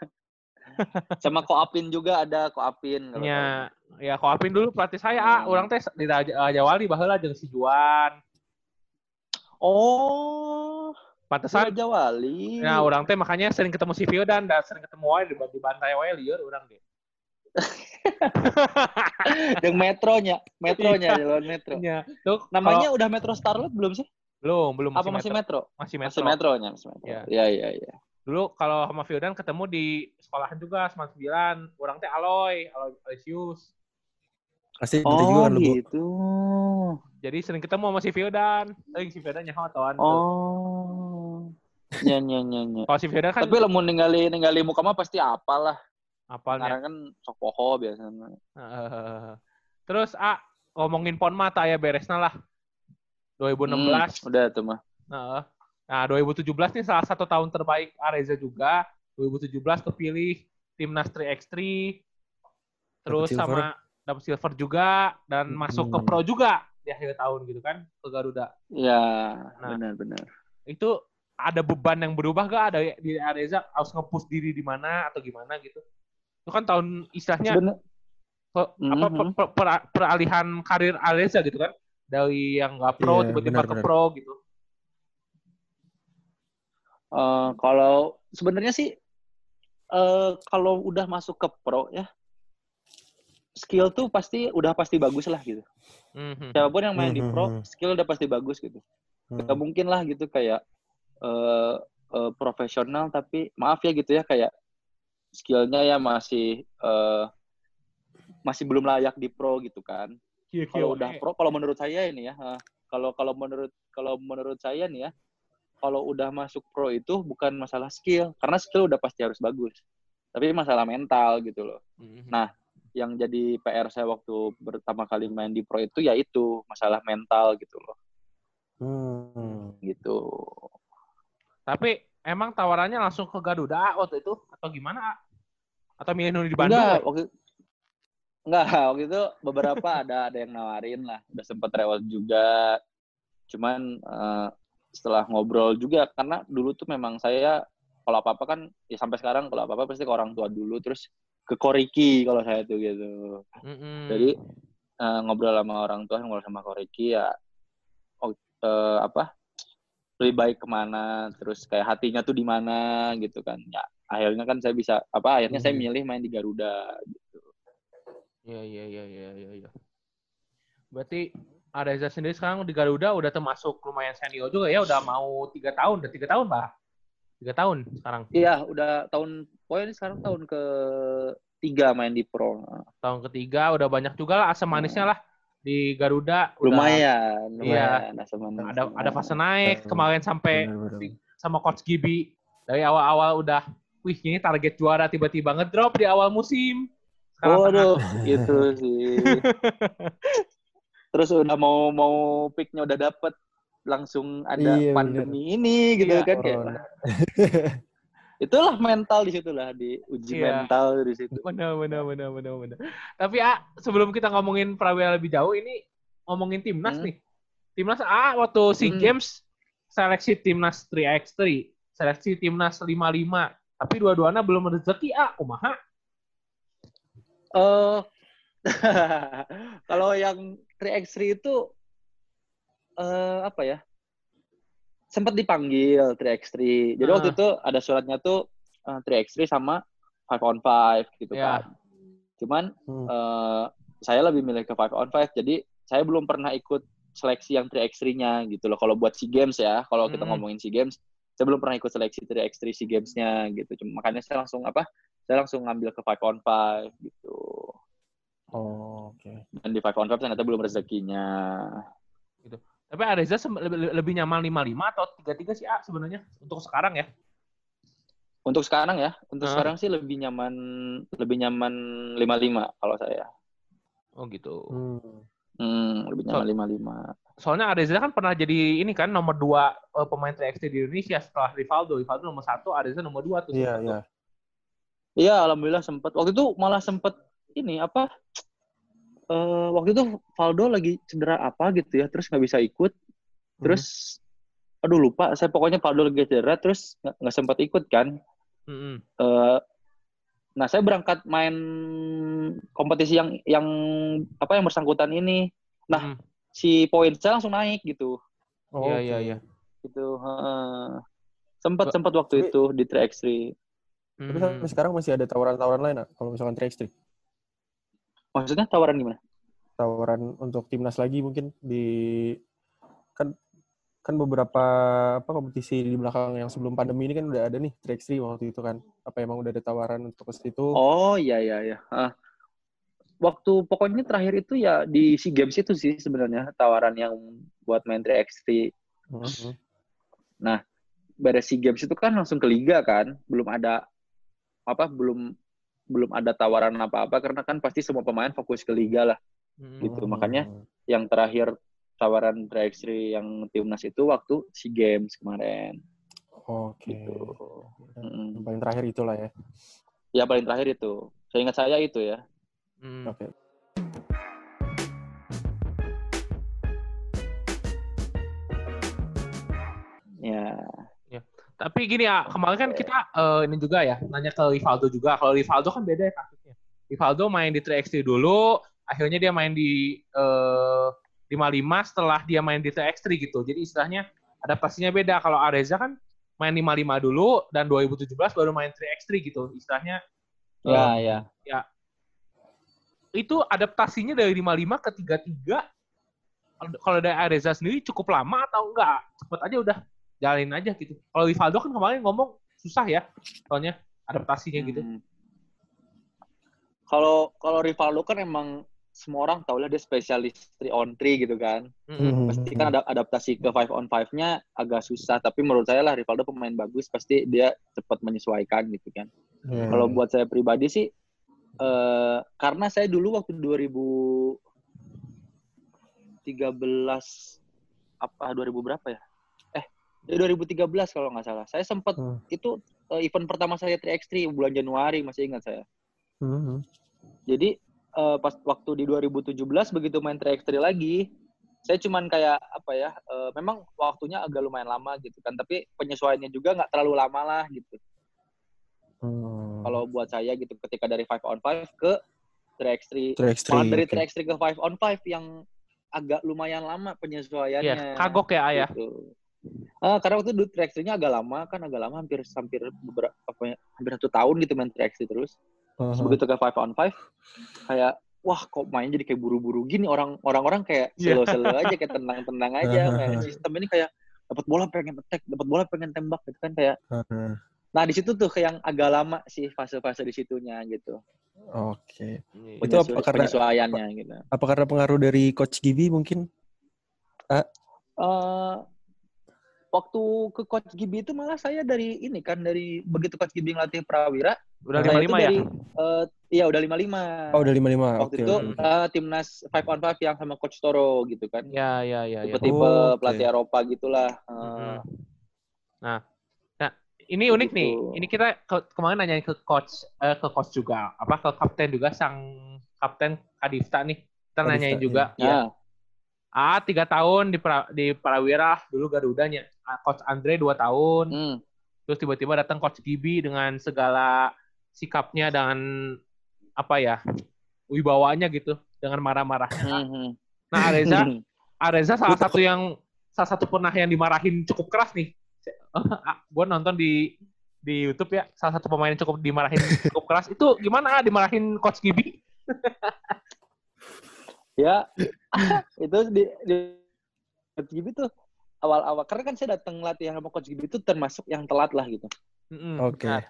sama Koapin juga ada Koapin kalau Ya, ya Ko Apin dulu pelatih saya, ah, Hmm. orang teh di Raja, Raja Wali baheula jeung si Juan. Oh, Pantesan Raja Wali. ya orang teh makanya sering ketemu si Fiodan dan sering ketemu wae di, di bantai wae lieur urang deh. Yang metronya, metronya jalan metro. Ya, tuh Namanya kalau- udah Metro Starlet belum sih? belum, belum Apa masih metro? Masih Masih metro. metronya, masih metro. Ya. Iya, iya, iya. Dulu kalau sama Fiodan ketemu di sekolahan juga 99, orang teh Aloy, Aloy Aloysius. Pasti gitu Oh, juga kan gitu. Jadi sering ketemu sama si Fiodan. Eh, si Fiodan nyaho tawan. Oh. Nya nya nya nya. Kalau si Fiodan kan Tapi lamun ningali ningali muka mah pasti apalah. Apalnya. Sekarang kan sok poho biasanya. Heeh. Terus A ngomongin pon mata ya beresnya lah. 2016. Hmm, udah tuh mah. Heeh. Nah, 2017 nih salah satu tahun terbaik Areza juga. 2017 kepilih timnas 3x3. Terus silver. sama dapat silver juga dan masuk ke Hmm. pro juga di akhir tahun gitu kan ke Garuda. Iya, Nah. benar-benar. Itu ada beban yang berubah gak ada di Areza harus nge-push diri di mana atau gimana gitu. Itu kan tahun istilahnya Sebenar- pe- apa Mhm. per- per- per- peralihan karir Areza gitu kan dari yang nggak pro Iya, tiba-tiba ke pro gitu. Eh, kalau sebenarnya sih eh kalau udah masuk ke pro ya skill tuh pasti udah pasti bagus lah gitu. Mhm. Siapa pun yang main di pro, Mhm. skill udah pasti bagus gitu. Hmm. Gak mungkin lah gitu kayak eh eh, profesional tapi maaf ya gitu ya kayak skillnya ya masih eh masih belum layak di pro gitu kan. Iya, Kalau udah pro, kalau menurut saya ini ya, kalau kalau menurut kalau menurut saya nih ya, kalau udah masuk pro itu bukan masalah skill, karena skill udah pasti harus bagus. Tapi masalah mental gitu loh. Mhm. Nah, yang jadi PR saya waktu pertama kali main di pro itu ya itu masalah mental gitu loh, Hmm. gitu. Tapi emang tawarannya langsung ke Garuda waktu itu atau gimana? A? Atau milih di Bandung? Enggak, waktu enggak waktu itu beberapa ada ada yang nawarin lah, udah sempet rewel juga. Cuman eh, setelah ngobrol juga karena dulu tuh memang saya kalau apa-apa kan ya sampai sekarang kalau apa-apa pasti ke orang tua dulu terus ke Koriki kalau saya tuh gitu. Mhm. Jadi eh, ngobrol sama orang tua, ngobrol sama Koriki ya oh, eh, apa lebih baik ke mana, terus kayak hatinya tuh di mana gitu kan. Ya akhirnya kan saya bisa apa akhirnya saya Hmm. milih main di Garuda gitu. Iya iya iya iya iya. iya. Berarti Areza sendiri sekarang di Garuda udah termasuk lumayan senior juga ya, udah mau tiga tahun, udah tiga tahun bah, tiga tahun sekarang. Iya, udah tahun pokoknya ini sekarang tahun ke tiga main di pro. Tahun ketiga udah banyak juga lah asam manisnya lah di Garuda. Udah Lumayan, Iya. lumayan asam manis. Ada ada fase naik kemarin sampai sama coach Gibi dari awal-awal udah, wih ini target juara tiba-tiba ngedrop di awal musim. Sekarang Waduh, gitu sih. Terus udah mau mau picknya udah dapet langsung ada Iya, pandemi ini gitu Iya, kan kayak. itulah mental di situ lah di uji Iya. mental di situ. Benar, benar, benar, benar, benar. Tapi A, sebelum kita ngomongin Prawira lebih jauh, ini ngomongin timnas Hmm. nih. Timnas A waktu SEA Hmm. Games seleksi timnas 3x3, seleksi timnas 55. Tapi dua-duanya belum rezeki A, kumaha? Eh kalau yang 3x3 itu eh apa ya? Sempat dipanggil 3x3. Jadi waktu Ah. itu ada suratnya tuh eh, 3x3 sama 5 on 5 gitu Ya. kan. Cuman Hmm. eh, saya lebih milih ke 5 on 5. Jadi saya belum pernah ikut seleksi yang 3x3-nya gitu loh. Kalau buat SEA Games ya, kalau kita Hmm. ngomongin SEA Games, saya belum pernah ikut seleksi 3x3 SEA Games-nya gitu. Cuma makanya saya langsung apa? Saya langsung ngambil ke 5 on 5 gitu. Oh, oke. Dan di 5 on 5 ternyata belum rezekinya. Tapi Areza lebih, lebih nyaman 55 atau 33 sih A sebenarnya untuk sekarang ya. Untuk sekarang ya, untuk Ah. sekarang sih lebih nyaman lebih nyaman 55 kalau saya. Oh gitu. Hmm. Hmm, lebih nyaman 55. Soalnya Areza kan pernah jadi ini kan nomor 2 pemain 3x3 di Indonesia setelah Rivaldo. Rivaldo nomor 1, Areza nomor 2 tuh. Iya, iya. Iya, alhamdulillah sempat. Waktu itu malah sempat ini apa? Eh waktu itu Valdo lagi cedera apa gitu ya, terus nggak bisa ikut. Terus, aduh lupa. Saya pokoknya Valdo lagi cedera, terus nggak sempat ikut kan. Mm-mm. Eh, nah, saya berangkat main kompetisi yang yang apa yang bersangkutan ini. Nah, Mm. si poin saya langsung naik gitu. Oh, Iya, iya, iya. Gitu. heeh. Sempat sempat waktu Tapi- itu di 3x3. Tapi Mm. sampai sekarang masih ada tawaran-tawaran lain, kalau misalkan 3x3. Maksudnya tawaran gimana? Tawaran untuk timnas lagi mungkin di kan kan beberapa apa kompetisi di belakang yang sebelum pandemi ini kan udah ada nih 3x3 waktu itu kan. Apa emang udah ada tawaran untuk ke situ? Oh iya iya iya. Ah. Waktu pokoknya terakhir itu ya di SEA Games itu sih sebenarnya tawaran yang buat main 3x3. Mhm. Beres SEA Games itu kan langsung ke liga kan, belum ada apa belum belum ada tawaran apa-apa karena kan pasti semua pemain fokus ke liga lah Mm. gitu. makanya yang terakhir tawaran 3x3 yang timnas itu waktu SEA Games kemarin Oke. gitu. Yang paling terakhir itulah ya. Ya paling terakhir itu. Saya ingat saya itu ya. Mm. Oke. Ya. Tapi gini ya, kemarin kan kita eh, ini juga ya, nanya ke Rivaldo juga. Kalau Rivaldo kan beda ya kasusnya. Rivaldo main di 3x3 dulu, akhirnya dia main di eh, 55 setelah dia main di 3x3 gitu. Jadi istilahnya adaptasinya beda. Kalau Areza kan main 55 dulu dan 2017 baru main 3x3 gitu. Istilahnya Ya, eh, ya. itu adaptasinya dari 55 ke 33 kalau- kalau dari Areza sendiri cukup lama atau enggak? Cepet aja udah jalanin aja gitu. Kalau Rivaldo kan kemarin ngomong susah ya, soalnya adaptasinya gitu. Hmm. Kalau kalau Rivaldo kan emang semua orang tahu lah dia spesialis 3 on 3 gitu kan. Mm-mm. Pasti kan ada adaptasi ke 5 on 5-nya agak susah, tapi menurut saya lah Rivaldo pemain bagus, pasti dia cepat menyesuaikan gitu kan. Iya. Kalau buat saya pribadi sih eh karena saya dulu waktu 2013 apa 2000 berapa ya? Eh, dari 2013 kalau nggak salah. Saya sempat Hmm. itu eh, event pertama saya 3x3 bulan Januari masih ingat saya. Mhm. Jadi eh, pas waktu di 2017 begitu main 3x3 lagi, saya cuman kayak apa ya? eh, memang waktunya agak lumayan lama gitu kan, tapi penyesuaiannya juga nggak terlalu lama lah gitu. Hmm. Kalau buat saya gitu ketika dari 5 on 5 ke 3x3 3x3. Malah dari oke. 3x3 ke 5 on 5 yang agak lumayan lama penyesuaiannya. Iya, kagok ya ayah. Gitu. Ah, karena waktu itu 3x3-nya agak lama kan agak lama hampir hampir beberapa apa ya, hampir satu tahun gitu main 3x3 terus. Terus Aha. begitu ke 5 on 5 kayak wah kok main jadi kayak buru-buru gini orang orang-orang kayak Iya. slow-slow aja kayak tenang-tenang aja main sistem ini kayak dapat bola pengen attack, dapat bola pengen tembak gitu kan kayak Aha. Nah, di situ tuh kayak yang agak lama sih fase-fase di situnya gitu. Oke. Iya. Itu apa karena- penyesuaiannya gitu. Apa karena pengaruh dari Coach Gibi mungkin? eh waktu ke Coach Gibi itu malah saya dari ini kan dari begitu Coach Gibi ngelatih Prawira, Udah 55 itu ya? dari eh, iya udah 55. Oh, udah 55. Waktu Oke. itu eh, timnas 5 on 5 yang sama Coach Toro gitu kan. Ya, ya, ya, ya. Tipe-tipe Oh, oke. pelatih Eropa gitulah. Mhm. Nah, nah ini unik nih. Begitu. Ini kita ke, kemarin nanyain ke coach, eh, ke coach juga, apa ke kapten juga sang kapten Kadifta nih. Kita Kadifta, nanyain juga. Nah, Ya. Ah, tiga tahun di pra, di Prawira dulu Garudanya. Coach Andre dua tahun. hmm. Terus tiba-tiba datang Coach Gibi dengan segala sikapnya dan apa ya wibawanya gitu dengan marah-marahnya. Mhm. Nah Areza, Areza salah satu yang salah satu pernah yang dimarahin cukup keras nih. gue nonton di di YouTube ya salah satu pemain yang cukup dimarahin cukup keras itu gimana dimarahin Coach Gibi? ya itu di, di Coach Gibi tuh awal-awal karena kan saya datang latihan sama Coach Gibi itu termasuk yang telat lah gitu. Mm-mm. Oke. Nah,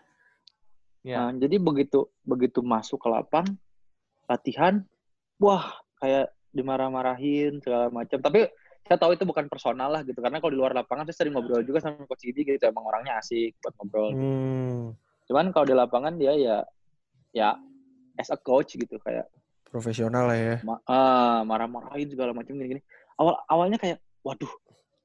ya. Nah, jadi begitu begitu masuk ke lapang latihan, wah kayak dimarah-marahin segala macam. Tapi saya tahu itu bukan personal lah gitu karena kalau di luar lapangan saya sering ngobrol juga sama Coach Gibi gitu emang orangnya asik buat ngobrol. Hmm, Cuman kalau di lapangan dia ya ya as a coach gitu kayak profesional lah ya. ma- ah, marah-marahin segala macam gini-gini. Awal awalnya kayak waduh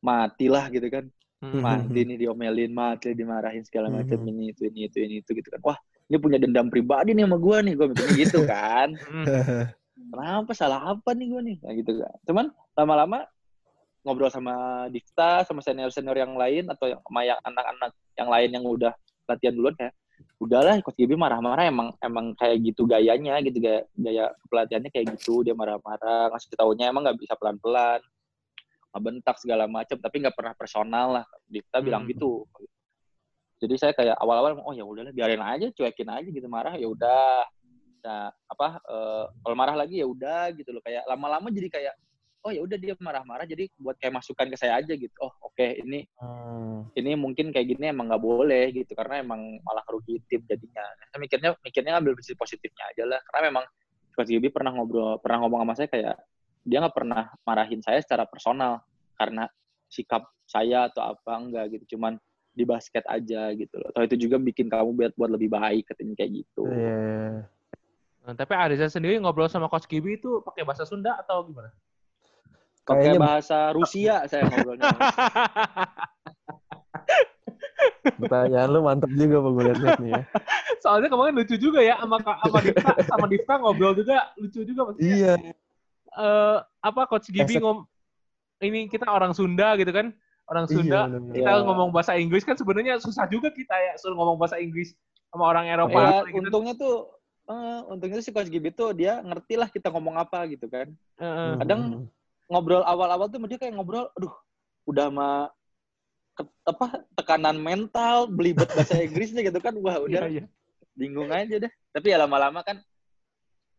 matilah gitu kan. Mm-mm. Mati nih diomelin, mati dimarahin segala macam Mhm. ini itu ini itu ini itu gitu kan. Wah, ini punya dendam pribadi nih sama gua nih, gua mikirnya gitu kan. Mm-mm. Kenapa salah apa nih gua nih? Nah, gitu kan. Cuman lama-lama ngobrol sama Difta, sama senior-senior yang lain atau yang sama yang anak-anak yang lain yang udah latihan duluan kayak udahlah Coach Gibi marah-marah emang emang kayak gitu gayanya gitu gaya gaya pelatihannya kayak gitu dia marah-marah ngasih taunya emang nggak bisa pelan-pelan bentak segala macam tapi nggak pernah personal lah Difta bilang Hmm. gitu jadi saya kayak awal-awal oh ya udahlah biarin aja cuekin aja gitu marah ya udah nah apa eh, kalau marah lagi ya udah gitu loh kayak lama-lama jadi kayak oh ya udah dia marah-marah jadi buat kayak masukan ke saya aja gitu oh oke ini Hmm, ini mungkin kayak gini emang nggak boleh gitu karena emang malah ngerugi tim jadinya saya mikirnya mikirnya ambil sisi positifnya aja lah karena memang Coach Gibi pernah ngobrol pernah ngomong sama saya kayak dia nggak pernah marahin saya secara personal karena sikap saya atau apa enggak gitu cuman di basket aja gitu loh. Atau itu juga bikin kamu buat buat lebih baik katanya kayak gitu. Iya. Nah, tapi Ariza sendiri ngobrol sama Coach Gibi itu pakai bahasa Sunda atau gimana? Pakai bahasa Rusia saya ngobrolnya. Pertanyaan lu mantep juga Pak gue nih ya. Soalnya kemarin lucu juga ya sama sama Difta, sama Difta ngobrol juga lucu juga maksudnya. Iya. eh, apa Coach Gibi Esek. ngom ini kita orang Sunda gitu kan. Orang Sunda Iya, bener-bener. kita Iya. ngomong bahasa Inggris kan sebenarnya susah juga kita ya suruh ngomong bahasa Inggris sama orang Eropa ya, gitu. untungnya tuh eh, untungnya tuh si Coach Gibi tuh dia ngerti lah kita ngomong apa gitu kan. Heeh. kadang- Ngobrol awal-awal tuh dia kayak ngobrol, aduh, udah mah ke- apa tekanan mental, belibet bahasa Inggrisnya gitu kan. Wah, udah iya. bingung aja deh. Tapi ya lama-lama kan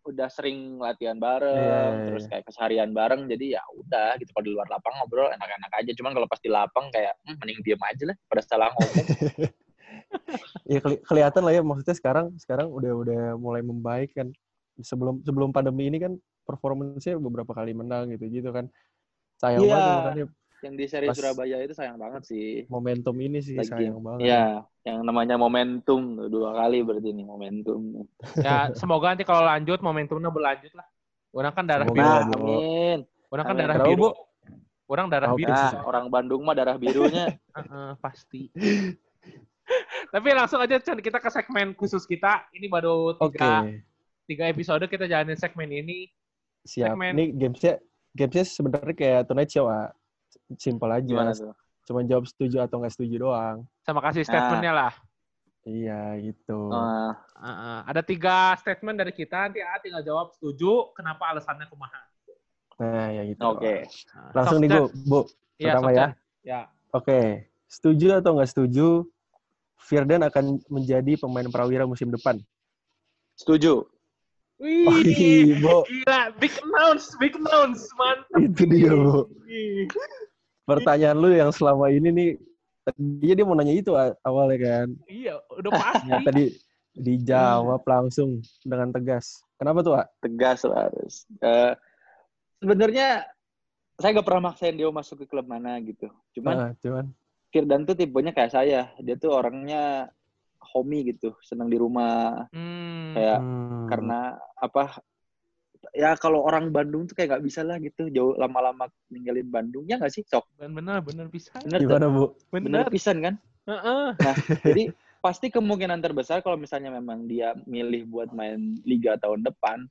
udah sering latihan bareng, Iya, iya, terus iya. kayak keseharian bareng, jadi ya udah gitu. Kalau di luar lapang ngobrol enak-enak aja. Cuman kalau pas di lapang kayak hmm, mending diem aja lah, pada salah ngomong. Ya keli- kelihatan lah ya maksudnya sekarang sekarang udah udah mulai membaik kan. Sebelum sebelum pandemi ini kan performance-nya beberapa kali menang gitu gitu kan. Sayang Iya. banget ya, makanya Yang di seri Pas- Surabaya itu sayang banget sih. momentum ini sih Lagi. sayang banget. Iya, yang namanya momentum dua kali berarti ini momentum. Ya, semoga nanti kalau lanjut momentumnya berlanjut lah. Orang kan darah Semoga. biru. Nah, Bu. amin. Orang kan Amin. darah Kenapa, biru. Bu? Orang darah biru. Nah, orang Bandung mah darah birunya. Heeh, pasti. Tapi langsung aja Chan, kita ke segmen khusus kita. Ini baru Oke. tiga, tiga episode kita jalanin segmen ini. Siap. segmen. Ini gamesnya gamesnya sebenarnya kayak tonight show, ah. Simpel aja. Gimana tuh? Cuma jawab setuju atau nggak setuju doang. Sama kasih statementnya lah. Iya gitu. Eh, Heeh, ada tiga statement dari kita. Nanti A tinggal jawab setuju. Kenapa alasannya kumaha. Nah, ya gitu. Oke. Nah, Langsung nih. Bu. Bu. Iya, Pertama ya. Ya. Oke. Setuju atau nggak setuju Firdan akan menjadi pemain prawira musim depan? Setuju. Wih, Wih, Bu. gila. Big announce, big announce. Mantap. Itu dia, Bu. Pertanyaan lu yang selama ini nih, tadinya dia mau nanya itu awalnya kan. Iya, udah pasti. Ya, tadi dijawab langsung dengan tegas. Kenapa tuh, Ak? Tegas lah harus. Eh, Sebenarnya saya nggak pernah maksain dia masuk ke klub mana gitu. Cuman Ah, cuman Firdan tuh tipenya kayak saya. Dia tuh orangnya homey gitu, senang di rumah. Hmm. Kayak hmm, karena apa? Ya kalau orang Bandung tuh kayak nggak bisa lah gitu, jauh lama-lama ninggalin Bandung. Ya nggak sih, sok. Benar, benar bisa. Bener, tuh. gimana, Bu? Benar. pisan kan? Heeh. Jadi pasti kemungkinan terbesar kalau misalnya memang dia milih buat main liga tahun depan,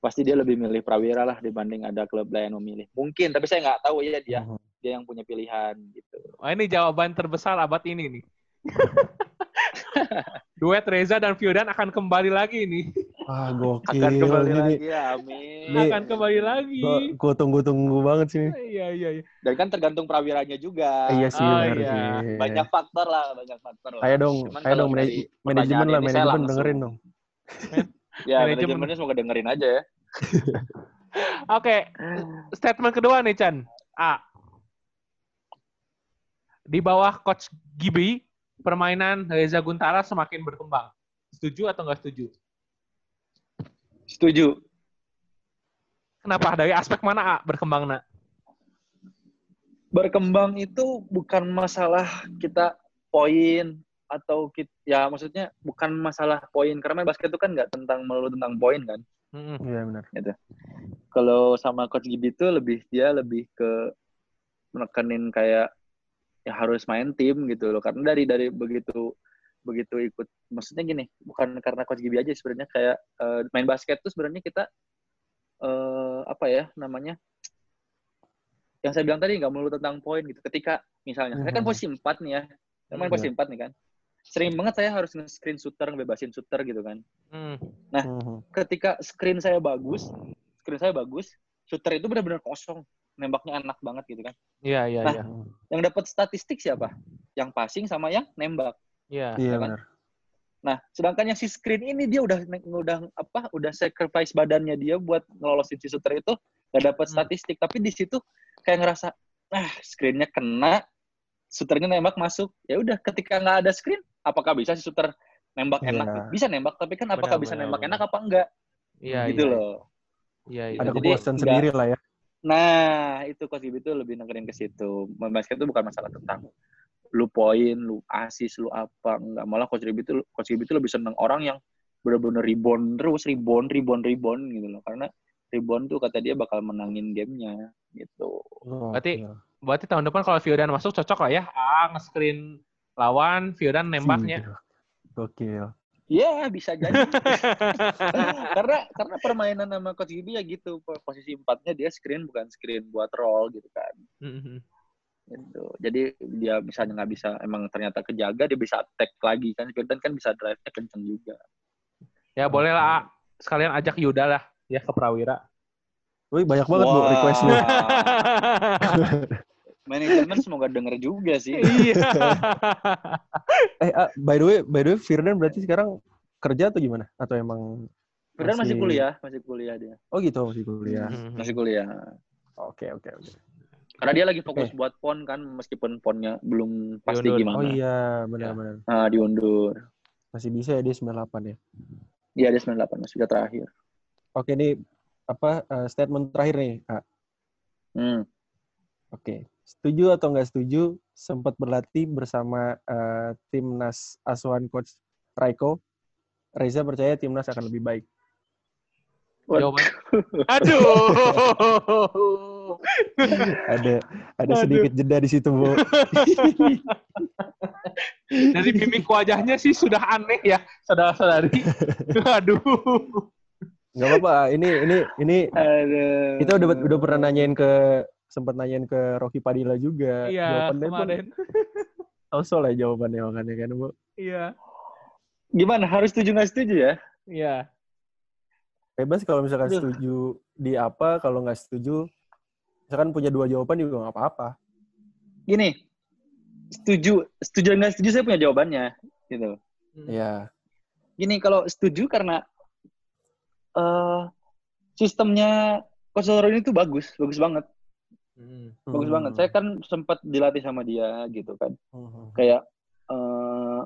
pasti dia lebih milih Prawira lah dibanding ada klub lain yang memilih. Mungkin, tapi saya nggak tahu ya dia Hmm. dia yang punya pilihan gitu. Wah, ini jawaban terbesar abad ini nih. Duet Reza dan Firdan akan kembali lagi nih. Wah, gokil. Akan kembali ini, lagi, ya, amin. Ini- akan kembali lagi. Gua, gua tunggu-tunggu banget sih. Iya, iya, iya. Dan kan tergantung Prawiranya juga. Iya sih, Oh, benar iya. sih. Banyak faktor lah, banyak faktor lah. Ayo dong, Cuman ayo dong manaj- manajemen lah, manajemen langsung- dengerin dong. Ya, Manajemen. manajemennya semoga dengerin aja ya. Oke, statement kedua nih Chan. A. Di bawah coach Gibi, permainan Reza Guntara semakin berkembang. Setuju atau nggak setuju? Setuju. Kenapa? Dari aspek mana A berkembang nak? berkembang itu bukan masalah kita poin atau kita, ya maksudnya bukan masalah poin karena main basket itu kan nggak tentang melulu tentang poin kan. Iya benar. Kalau sama coach Gibi itu lebih dia lebih ke menekenin kayak ya harus main tim gitu loh karena dari dari begitu begitu ikut maksudnya gini bukan karena coach Gibi aja sebenarnya kayak eh, main basket tuh sebenarnya kita eh apa ya namanya yang saya bilang tadi nggak melulu tentang poin gitu ketika misalnya saya kan Mhm. posisi 4 nih ya saya main posisi 4 nih kan sering banget saya harus nge-screen shooter ngebebasin shooter gitu kan Hmm. Nah. Mhm. ketika screen saya bagus screen saya bagus shooter itu benar-benar kosong nembaknya enak banget gitu kan Iya, iya, Nah, iya. yang dapat statistik siapa yang passing sama yang nembak Iya. Iya kan? benar. nah sedangkan yang si screen ini dia udah udah apa udah sacrifice badannya dia buat ngelolosin si shooter itu gak dapat Hmm. statistik tapi di situ kayak ngerasa ah screennya kena shooternya nembak masuk ya udah ketika nggak ada screen apakah bisa si shooter nembak Iya. enak bisa nembak tapi kan apakah Benar, bisa benar, nembak benar. enak apa enggak Iya, gitu iya. loh Iya, iya. Ada kepuasan sendiri lah ya. Nah, itu Coach Gibi itu lebih negerin ke situ. Main basket itu bukan masalah tentang lu poin, lu asis, lu apa enggak. Malah coach Gibi itu coach Gibi itu lebih seneng orang yang bener-bener rebound terus, rebound, rebound, rebound gitu loh. Karena rebound tuh kata dia bakal menangin gamenya gitu. Oh, Berarti- iya. Berarti tahun depan kalau Fiodan masuk cocok lah ya. Ah, nge-screen lawan, Fiodan nembaknya. Gokil. Iya bisa jadi. karena karena permainan sama coach Gibi ya gitu. Posisi empatnya dia screen bukan screen buat roll gitu kan. Mhm. gitu. Jadi dia misalnya nggak bisa emang ternyata kejaga dia bisa attack lagi kan Jordan kan bisa drive-nya kenceng juga. ya boleh lah. Sekalian ajak Yuda lah ya ke Prawira. Wih, banyak banget bu Wah. request lu. Manajemen semoga denger juga sih. Iya. Eh, ah, by the way, by the way, Firdan berarti sekarang kerja atau gimana? Atau emang Firdan masih Masih- kuliah, masih kuliah dia. Oh gitu, masih kuliah. Mhm. Masih kuliah. Oke, oke, oke. Karena dia lagi fokus Oke. buat pon kan meskipun ponnya belum pasti Diundur. gimana. Oh iya, benar-benar. Nah, diundur. Masih bisa ya dia 98 ya. Iya dia 98 masih udah terakhir. Oke, ini apa eh, statement terakhir nih, Kak. Hmm. Oke. Setuju atau nggak setuju sempat berlatih bersama eh, timnas asuhan coach Raiko? Reza percaya timnas akan lebih baik. Jawaban. Aduh. Ada ada Aduh. sedikit jeda di situ, Bu. Dari mimik wajahnya sih sudah aneh ya, saudara-saudari. Aduh. Nggak apa-apa. Ini ini ini Aduh. kita udah udah pernah nanyain ke sempat nanyain ke Rocky Padilla juga. Iya, Jawabannya pun kemarin. Sosol ya jawabannya makanya kan, Bu. Iya. Gimana? Harus setuju nggak setuju ya? Iya. Bebas kalau misalkan Aduh. setuju di apa, kalau nggak setuju misalkan punya dua jawaban juga nggak apa-apa. Gini, setuju, setuju nggak setuju saya punya jawabannya, gitu. Iya. Gini, kalau setuju karena eh sistemnya Loro ini tuh bagus, bagus banget, Hmm. bagus Hmm. banget. Saya kan sempat dilatih sama dia gitu kan, Hmm. kayak eh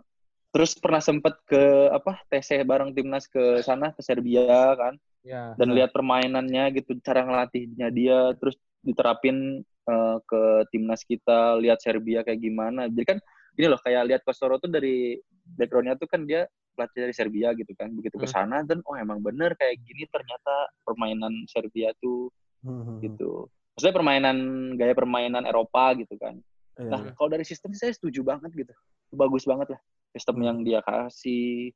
terus pernah sempat ke apa TC bareng timnas ke sana ke Serbia kan, Iya. dan lihat permainannya gitu, cara ngelatihnya dia, terus diterapin eh, ke timnas kita, lihat Serbia kayak gimana. Jadi kan gini loh, kayak lihat Loro tuh dari backgroundnya tuh kan dia pelatih dari Serbia gitu kan, begitu ke Hmm. sana dan oh emang bener kayak gini ternyata permainan Serbia tuh Hmm. gitu. Maksudnya permainan gaya permainan Eropa gitu kan. Iya, Nah kalau dari sistem saya setuju banget gitu, bagus banget lah sistem Hmm. yang dia kasih.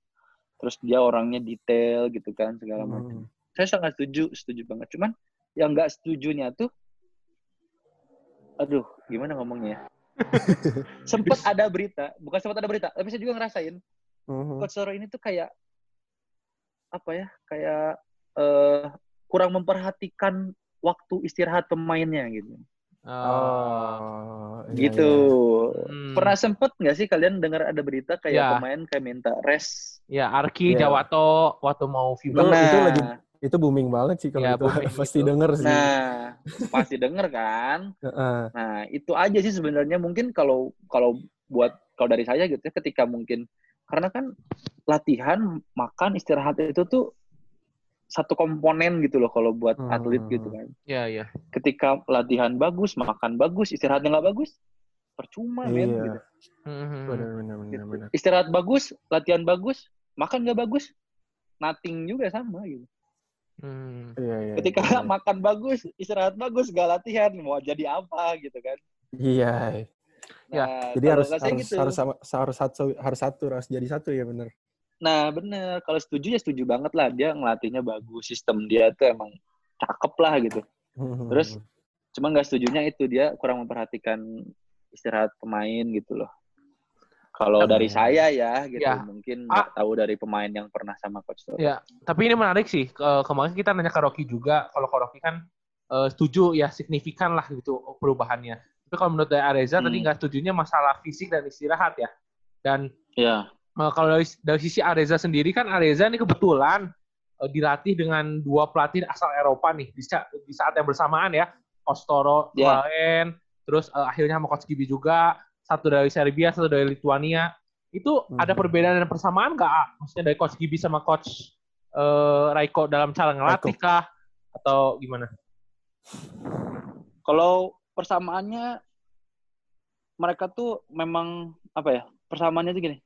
Terus dia orangnya detail gitu kan segala macam. Hmm. Saya sangat setuju, setuju banget. Cuman yang nggak setujunya tuh, aduh gimana ngomongnya? ya? sempat ada berita, bukan sempat ada berita, tapi saya juga ngerasain Hmm. Coach Soro ini tuh kayak apa ya kayak eh kurang memperhatikan waktu istirahat pemainnya gitu Oh, iya, gitu iya. Hmm. pernah sempet nggak sih kalian dengar ada berita kayak Ya. pemain kayak minta rest Ya, Arki, Iya. Jawato, waktu mau Itu- FIBA. itu lagi- Itu booming banget sih kalau Iya, itu pasti gitu. denger sih. nah pasti denger kan Heeh. nah itu aja sih sebenarnya mungkin kalau kalau buat kalau dari saya gitu ya ketika mungkin karena kan latihan makan istirahat itu tuh satu komponen gitu loh kalau buat Hmm. atlet gitu kan Iya, iya. ketika latihan bagus, makan bagus, istirahatnya nggak bagus, percuma men. Iya. Gitu. Hmm. Benar benar benar Gitu. benar. Istirahat bagus, latihan bagus, makan nggak bagus, nothing juga sama gitu. Hmm. Iya iya. Ketika iya. makan bagus, istirahat bagus, nggak latihan, mau jadi apa gitu kan? Iya. Ya, Nah, Jadi kalau harus harus gitu. harus sama harus satu harus satu harus jadi satu ya benar. Nah bener, kalau setuju ya setuju banget lah dia ngelatihnya bagus, sistem dia tuh emang cakep lah gitu. Terus Cuma nggak setujunya itu dia kurang memperhatikan istirahat pemain gitu loh. Kalau Hmm. dari saya ya gitu, Ya. mungkin Ah. nggak tahu dari pemain yang pernah sama coach Toro. Ya, tapi ini menarik sih. Ke- kemarin kita nanya ke Rocky juga. Kalau ke Rocky kan eh, setuju ya signifikan lah gitu perubahannya. Tapi kalau menurut dari Areza tadi Hmm. nggak setujunya masalah fisik dan istirahat ya. Dan Iya. Eh, kalau dari, dari sisi Areza sendiri kan Areza ini kebetulan eh, dilatih dengan dua pelatih asal Eropa nih di saat, di saat yang bersamaan ya. Coach Toro Ya. terus eh, akhirnya sama Coach Gibi juga. Satu dari Serbia, satu dari Lituania. Itu ada Hmm. perbedaan dan persamaan nggak? A? Maksudnya dari Coach Gibi sama Coach eh, Raiko dalam cara ngelatih kah? Atau gimana? Kalau persamaannya mereka tuh memang apa ya persamaannya tuh gini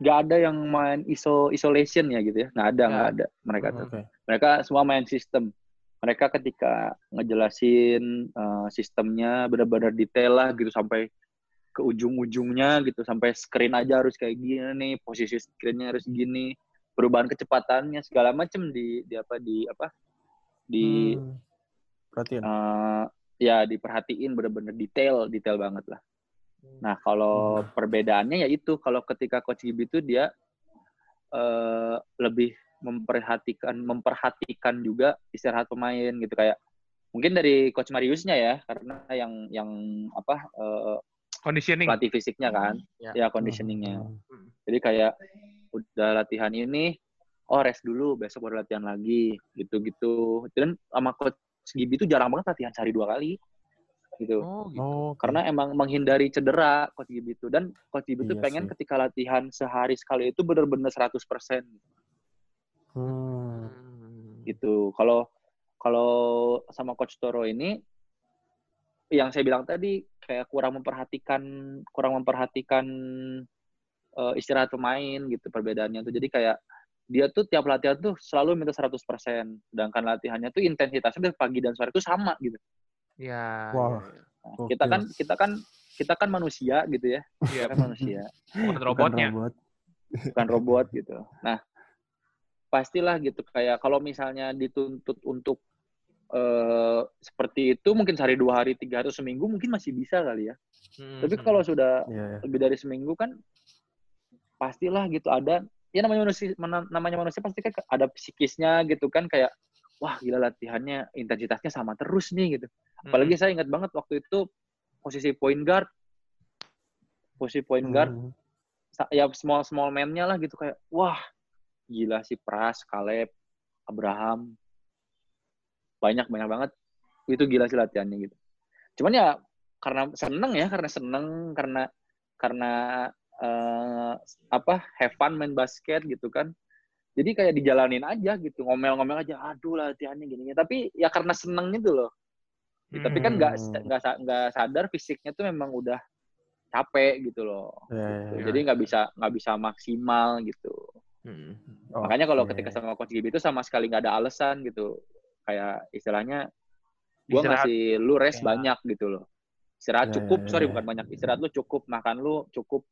nggak ada yang main iso isolation ya gitu ya nggak ada nggak Ya. ada mereka tuh mereka semua main sistem mereka ketika ngejelasin eh, sistemnya benar-benar detail lah gitu sampai ke ujung-ujungnya gitu sampai screen aja harus kayak gini nih posisi screennya harus gini perubahan kecepatannya segala macam di di apa di apa di Hmm. Perhatian. eh, ya diperhatiin bener-bener detail detail banget lah nah kalau perbedaannya ya itu kalau ketika coach Gibi itu dia eh, lebih memperhatikan memperhatikan juga istirahat pemain gitu kayak mungkin dari coach Mariusnya ya karena yang yang apa eh, Conditioning. pelatih fisiknya kan Ya. ya conditioningnya Hmm. jadi kayak udah latihan ini, oh rest dulu, besok baru latihan lagi, gitu-gitu. Dan sama coach Gibi itu jarang banget latihan sehari dua kali, gitu. Oh, gitu. Oh, Karena emang menghindari cedera coach Gibi itu. Dan coach Gibi itu Iya pengen sih. ketika latihan sehari sekali itu bener-bener 100% Hmm. Hmm. gitu. Kalau kalau sama coach Toro ini yang saya bilang tadi kayak kurang memperhatikan kurang memperhatikan eh, istirahat pemain gitu perbedaannya tuh. Jadi kayak dia tuh tiap latihan tuh selalu minta 100%. Sedangkan latihannya tuh intensitasnya dari pagi dan sore tuh sama gitu. Ya. Wah. ya, Nah, Gokil. kita kan kita kan kita kan manusia gitu ya. ya. Iya, Kita kan manusia, bukan Bukan robotnya. robot. bukan robot gitu. Nah, pastilah gitu kayak kalau misalnya dituntut untuk eh seperti itu mungkin sehari dua hari tiga hari atau seminggu mungkin masih bisa kali ya. Hmm. Tapi kalau sudah Iya, iya. lebih dari seminggu kan pastilah gitu ada ya namanya manusia namanya manusia pasti kan ada psikisnya gitu kan kayak wah gila latihannya intensitasnya sama terus nih gitu. Apalagi saya ingat banget waktu itu posisi point guard posisi point guard Hmm. ya small small man-nya lah gitu kayak wah gila sih Pras, Caleb, Abraham banyak banyak banget itu gila sih latihannya gitu. Cuman ya karena seneng ya karena seneng karena karena eh, apa have fun main basket gitu kan. Jadi kayak dijalanin aja gitu ngomel-ngomel aja aduh latihannya gini, gini. tapi ya karena seneng itu loh. Hmm. Tapi kan nggak Hmm. nggak sa- nggak sadar fisiknya tuh memang udah capek gitu loh. Iya, iya, Gitu. iya. Jadi nggak bisa nggak bisa maksimal gitu. Hmm. Makanya kalau Oke. ketika sama coach Gibi itu sama sekali nggak ada alasan gitu. Kayak istilahnya gua Istirahat. ngasih lu rest Ya. banyak gitu loh. Istirahat Ya, cukup, ya, ya, sorry ya. bukan banyak. Istirahat lu cukup, makan lu cukup.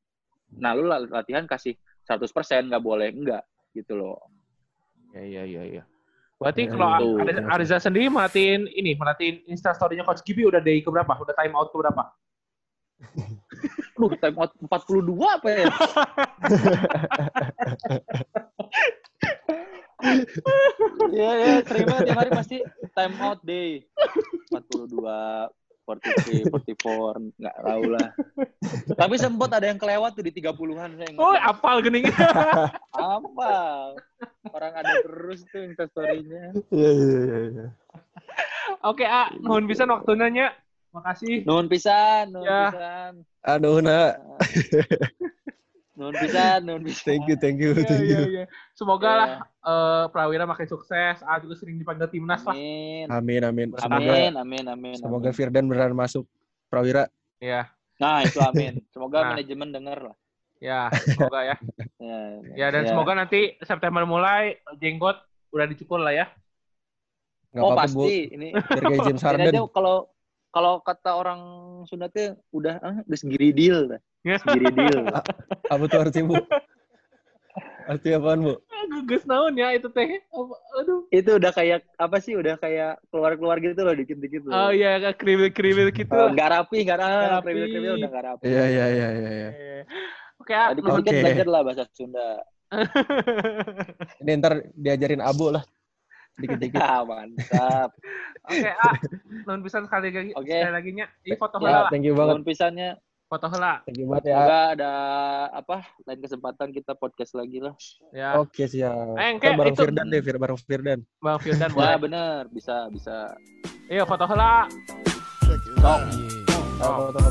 Nah, lu la- latihan kasih 100% nggak boleh enggak gitu loh. Ya, ya, ya, ya. Berarti Ya, kalau ada Ariza sendiri merhatiin ini, merhatiin Insta story-nya Coach Gibi udah day ke berapa? Udah time out ke berapa? Duh, time out 42 apa ya? Iya, ya, banget tiap hari pasti time out day. 42, 43, 44, nggak tahu lah. Tapi sempat ada yang kelewat tuh di 30-an. Saya. Oh, apal gening. Apa? Orang ada terus tuh instastory-nya. Iya, iya, iya, iya. Oke, A. Mohon bisa waktunya, Nya. Makasih. Nuhun pisan, nuhun Ya. pisan. Aduh, nak. Nuhun pisan, nuhun pisan. Thank you, thank you, Iya, thank iya, you. iya. Semoga Iya. lah eh, Prawira makin sukses. A juga sering dipanggil timnas lah. Amin. Amin, amin. Semoga, Amin, amin, amin. semoga amin. Firdan beneran masuk Prawira. Iya. Nah, itu amin. Semoga Nah. manajemen denger lah. Ya, semoga ya. Ya, Ya, dan semoga nanti September mulai jenggot udah dicukur lah ya. Nggak Oh apa-apa, Bu. pasti ini. Biar kayak James Ini Harden. aja kalau kalau kata orang Sunda tuh udah ah, udah segiri deal, dah. Ya. segiri deal. Apa tuh arti, Bu? Arti apaan, Bu? Gugus naon ya itu teh. Aduh. Itu udah kayak apa sih? Udah kayak keluar-keluar gitu loh, dikit-dikit loh. Oh iya, kayak kriwil-kriwil gitu. Eh, nggak rapi, nggak Nggak rapi. Kriwil-kriwil udah nggak rapi. Iya, iya, iya, iya. iya. Oke, A. Dikit-dikit Oke. belajar lah bahasa Sunda. Ini ntar diajarin Abu lah. Dikit-dikit. Ah, mantap. Oke, A. Nuhun pisan sekali lagi. Oke. Sekali lagi nya. Ini foto Ya. Thank you banget. Nuhun pisannya. Foto heula. Thank you banget ya. Semoga ada apa lain kesempatan kita podcast lagi lah. Ya. Oke, siap. Eh, Kita bareng itu- Firdan deh, Fir- bareng Firdan. Bang Firdan Wah boleh. bener, bisa bisa. Iya, foto heula. Sok. Oh, foto-foto.